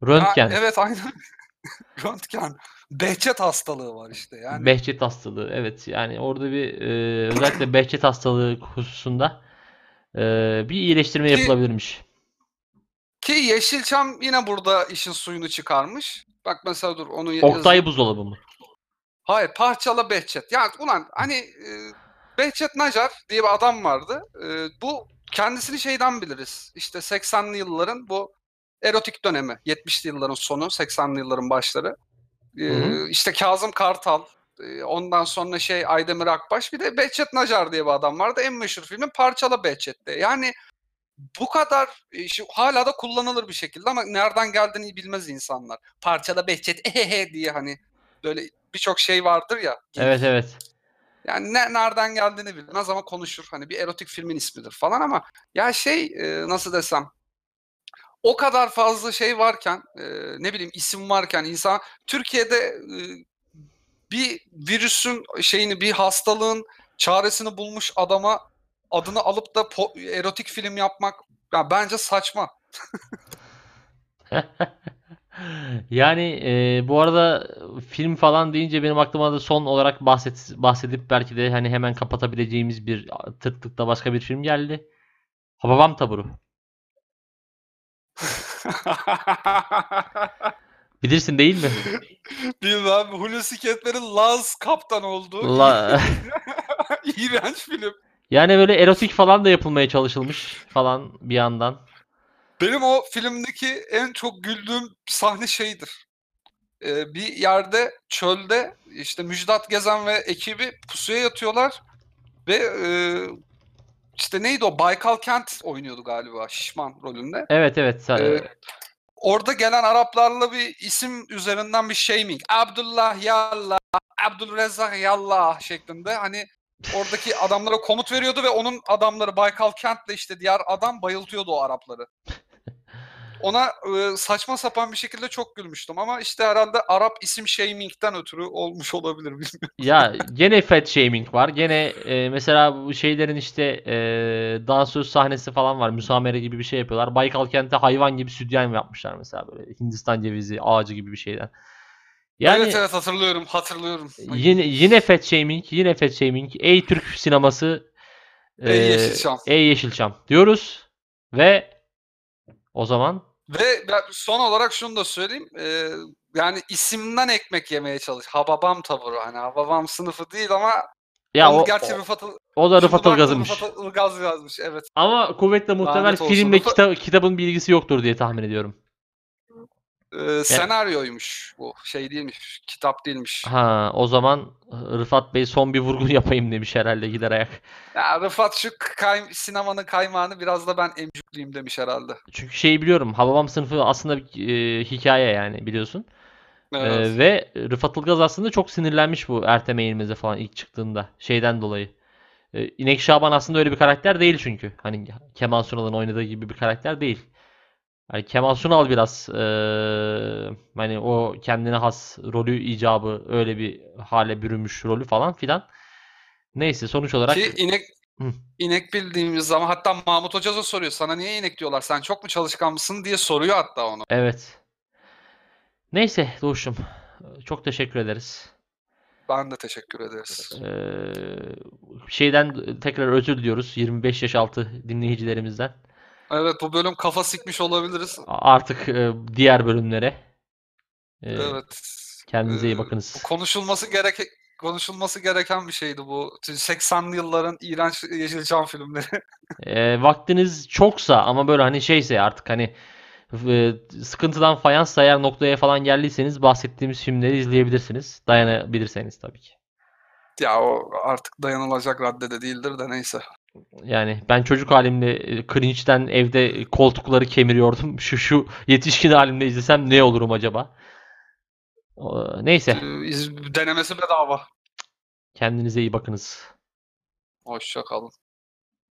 Ha, Röntgen. evet aynen. Röntgen. Behçet hastalığı var işte yani. Behçet hastalığı. Evet yani orada bir e, özellikle Behçet hastalığı hususunda e, bir iyileştirme Ki- yapılabilirmiş. Ki Yeşilçam yine burada işin suyunu çıkarmış. Bak mesela dur onu Oktay yazayım. buzdolabı mı? Hayır Parçalı Behçet. Yani ulan hani e, Behçet Nacar diye bir adam vardı. E, bu kendisini şeyden biliriz. İşte 80'li yılların bu erotik dönemi. 70'li yılların sonu, 80'li yılların başları. E, Hı hı. işte Kazım Kartal, e, ondan sonra şey Aydemir Akbaş bir de Behçet Nacar diye bir adam vardı. En meşhur filmin Parçalı Behçet'te. Yani bu kadar e, şu, hala da kullanılır bir şekilde ama nereden geldiğini bilmez insanlar. Parçalı Behçet ehehe diye hani böyle birçok şey vardır ya. Evet evet. Yani ne, nereden geldiğini bilmez ama konuşur. Hani bir erotik filmin ismidir falan ama ya şey e, nasıl desem o kadar fazla şey varken e, ne bileyim isim varken insan Türkiye'de e, bir virüsün şeyini bir hastalığın çaresini bulmuş adama adını alıp da erotik film yapmak ya bence saçma. Yani e, bu arada film falan deyince benim aklıma da son olarak bahset, bahsedip belki de hani hemen kapatabileceğimiz bir tırtlıkta başka bir film geldi. Hababam Taburu. Bilirsin değil mi? Bilmem Hulusi Kentmen'in Laz kaptan olduğu La- iğrenç film. yani böyle erotik falan da yapılmaya çalışılmış falan bir yandan. Benim o filmdeki en çok güldüğüm sahne şeydir. Ee, bir yerde çölde işte Müjdat Gezen ve ekibi pusuya yatıyorlar ve e, işte neydi o Baykal Kent oynuyordu galiba Şişman rolünde. Evet evet. Ee, Orada gelen Araplarla bir isim üzerinden bir shaming. Abdullah Yallah, Abdülrezzak Yallah şeklinde hani Oradaki adamlara komut veriyordu ve onun adamları Baykal Kent'le işte diğer adam bayıltıyordu o Arapları. Ona e, saçma sapan bir şekilde çok gülmüştüm ama işte herhalde Arap isim shaming'den ötürü olmuş olabilir bilmiyorum. Ya gene fat shaming var. Gene e, mesela bu şeylerin işte e, dansöz sahnesi falan var. Müsamere gibi bir şey yapıyorlar. Baykal Kent'e hayvan gibi sütyen yapmışlar mesela böyle Hindistan cevizi ağacı gibi bir şeyden. Yani evet evet hatırlıyorum hatırlıyorum. Yine yine fat shaming, yine fat shaming. Ey Türk sineması Ey Yeşilçam. Ey Yeşilçam diyoruz ve o zaman Ve ben son olarak şunu da söyleyeyim. e, yani isimden ekmek yemeye çalış. Hababam tavırı hani Hababam sınıfı değil ama ya o, gerçi o, Rıfat, o da Rıfat Ilgaz'ımış. Rıfat Ilgaz yazmış evet. Ama kuvvetle muhtemel Lanet olsun. filmle kita- kitabın bilgisi yoktur diye tahmin ediyorum. E, senaryoymuş bu şey değilmiş kitap değilmiş. Ha, o zaman Rıfat Bey son bir vurgun yapayım demiş herhalde gider ayak. Ya Rıfat şu kay, sinemanın kaymağını biraz da ben emcükleyeyim demiş herhalde. Çünkü şeyi biliyorum. Hababam sınıfı aslında bir e, hikaye yani biliyorsun. E, Evet. ve Rıfat Ilgaz aslında çok sinirlenmiş bu Ertem Eğilmez'e falan ilk çıktığında. Şeyden dolayı. E, İnek Şaban aslında öyle bir karakter değil çünkü. Hani Kemal Sunal'ın oynadığı gibi bir karakter değil. Hani Kemal Sunal biraz e, hani o kendine has rolü icabı öyle bir hale bürünmüş rolü falan filan. Neyse sonuç olarak Ki inek Hı. inek bildiğimiz zaman hatta Mahmut Hoca da soruyor sana niye inek diyorlar sen çok mu çalışkan mısın diye soruyor hatta onu. Evet. Neyse Doğuş'um. Çok teşekkür ederiz. Ben de teşekkür ederiz. Ee, şeyden tekrar özür diliyoruz 25 yaş altı dinleyicilerimizden. Evet bu bölüm kafa sikmiş olabiliriz. Artık e, diğer bölümlere. e, Evet. Kendinize iyi Ee, bakınız. Bu konuşulması gereken konuşulması gereken bir şeydi bu. 80'li yılların iğrenç Yeşilçam filmleri. E, vaktiniz çoksa ama böyle hani şeyse artık hani e, sıkıntıdan fayans eğer noktaya falan geldiyseniz bahsettiğimiz filmleri izleyebilirsiniz. Dayanabilirseniz tabii ki. ya o artık dayanılacak raddede değildir de neyse. Yani ben çocuk halimde e, cringe'den evde koltukları kemiriyordum. Şu şu yetişkin halimde izlesem ne olurum acaba? Neyse. Ee, Denemesi bedava. Kendinize iyi bakınız. Hoşça kalın.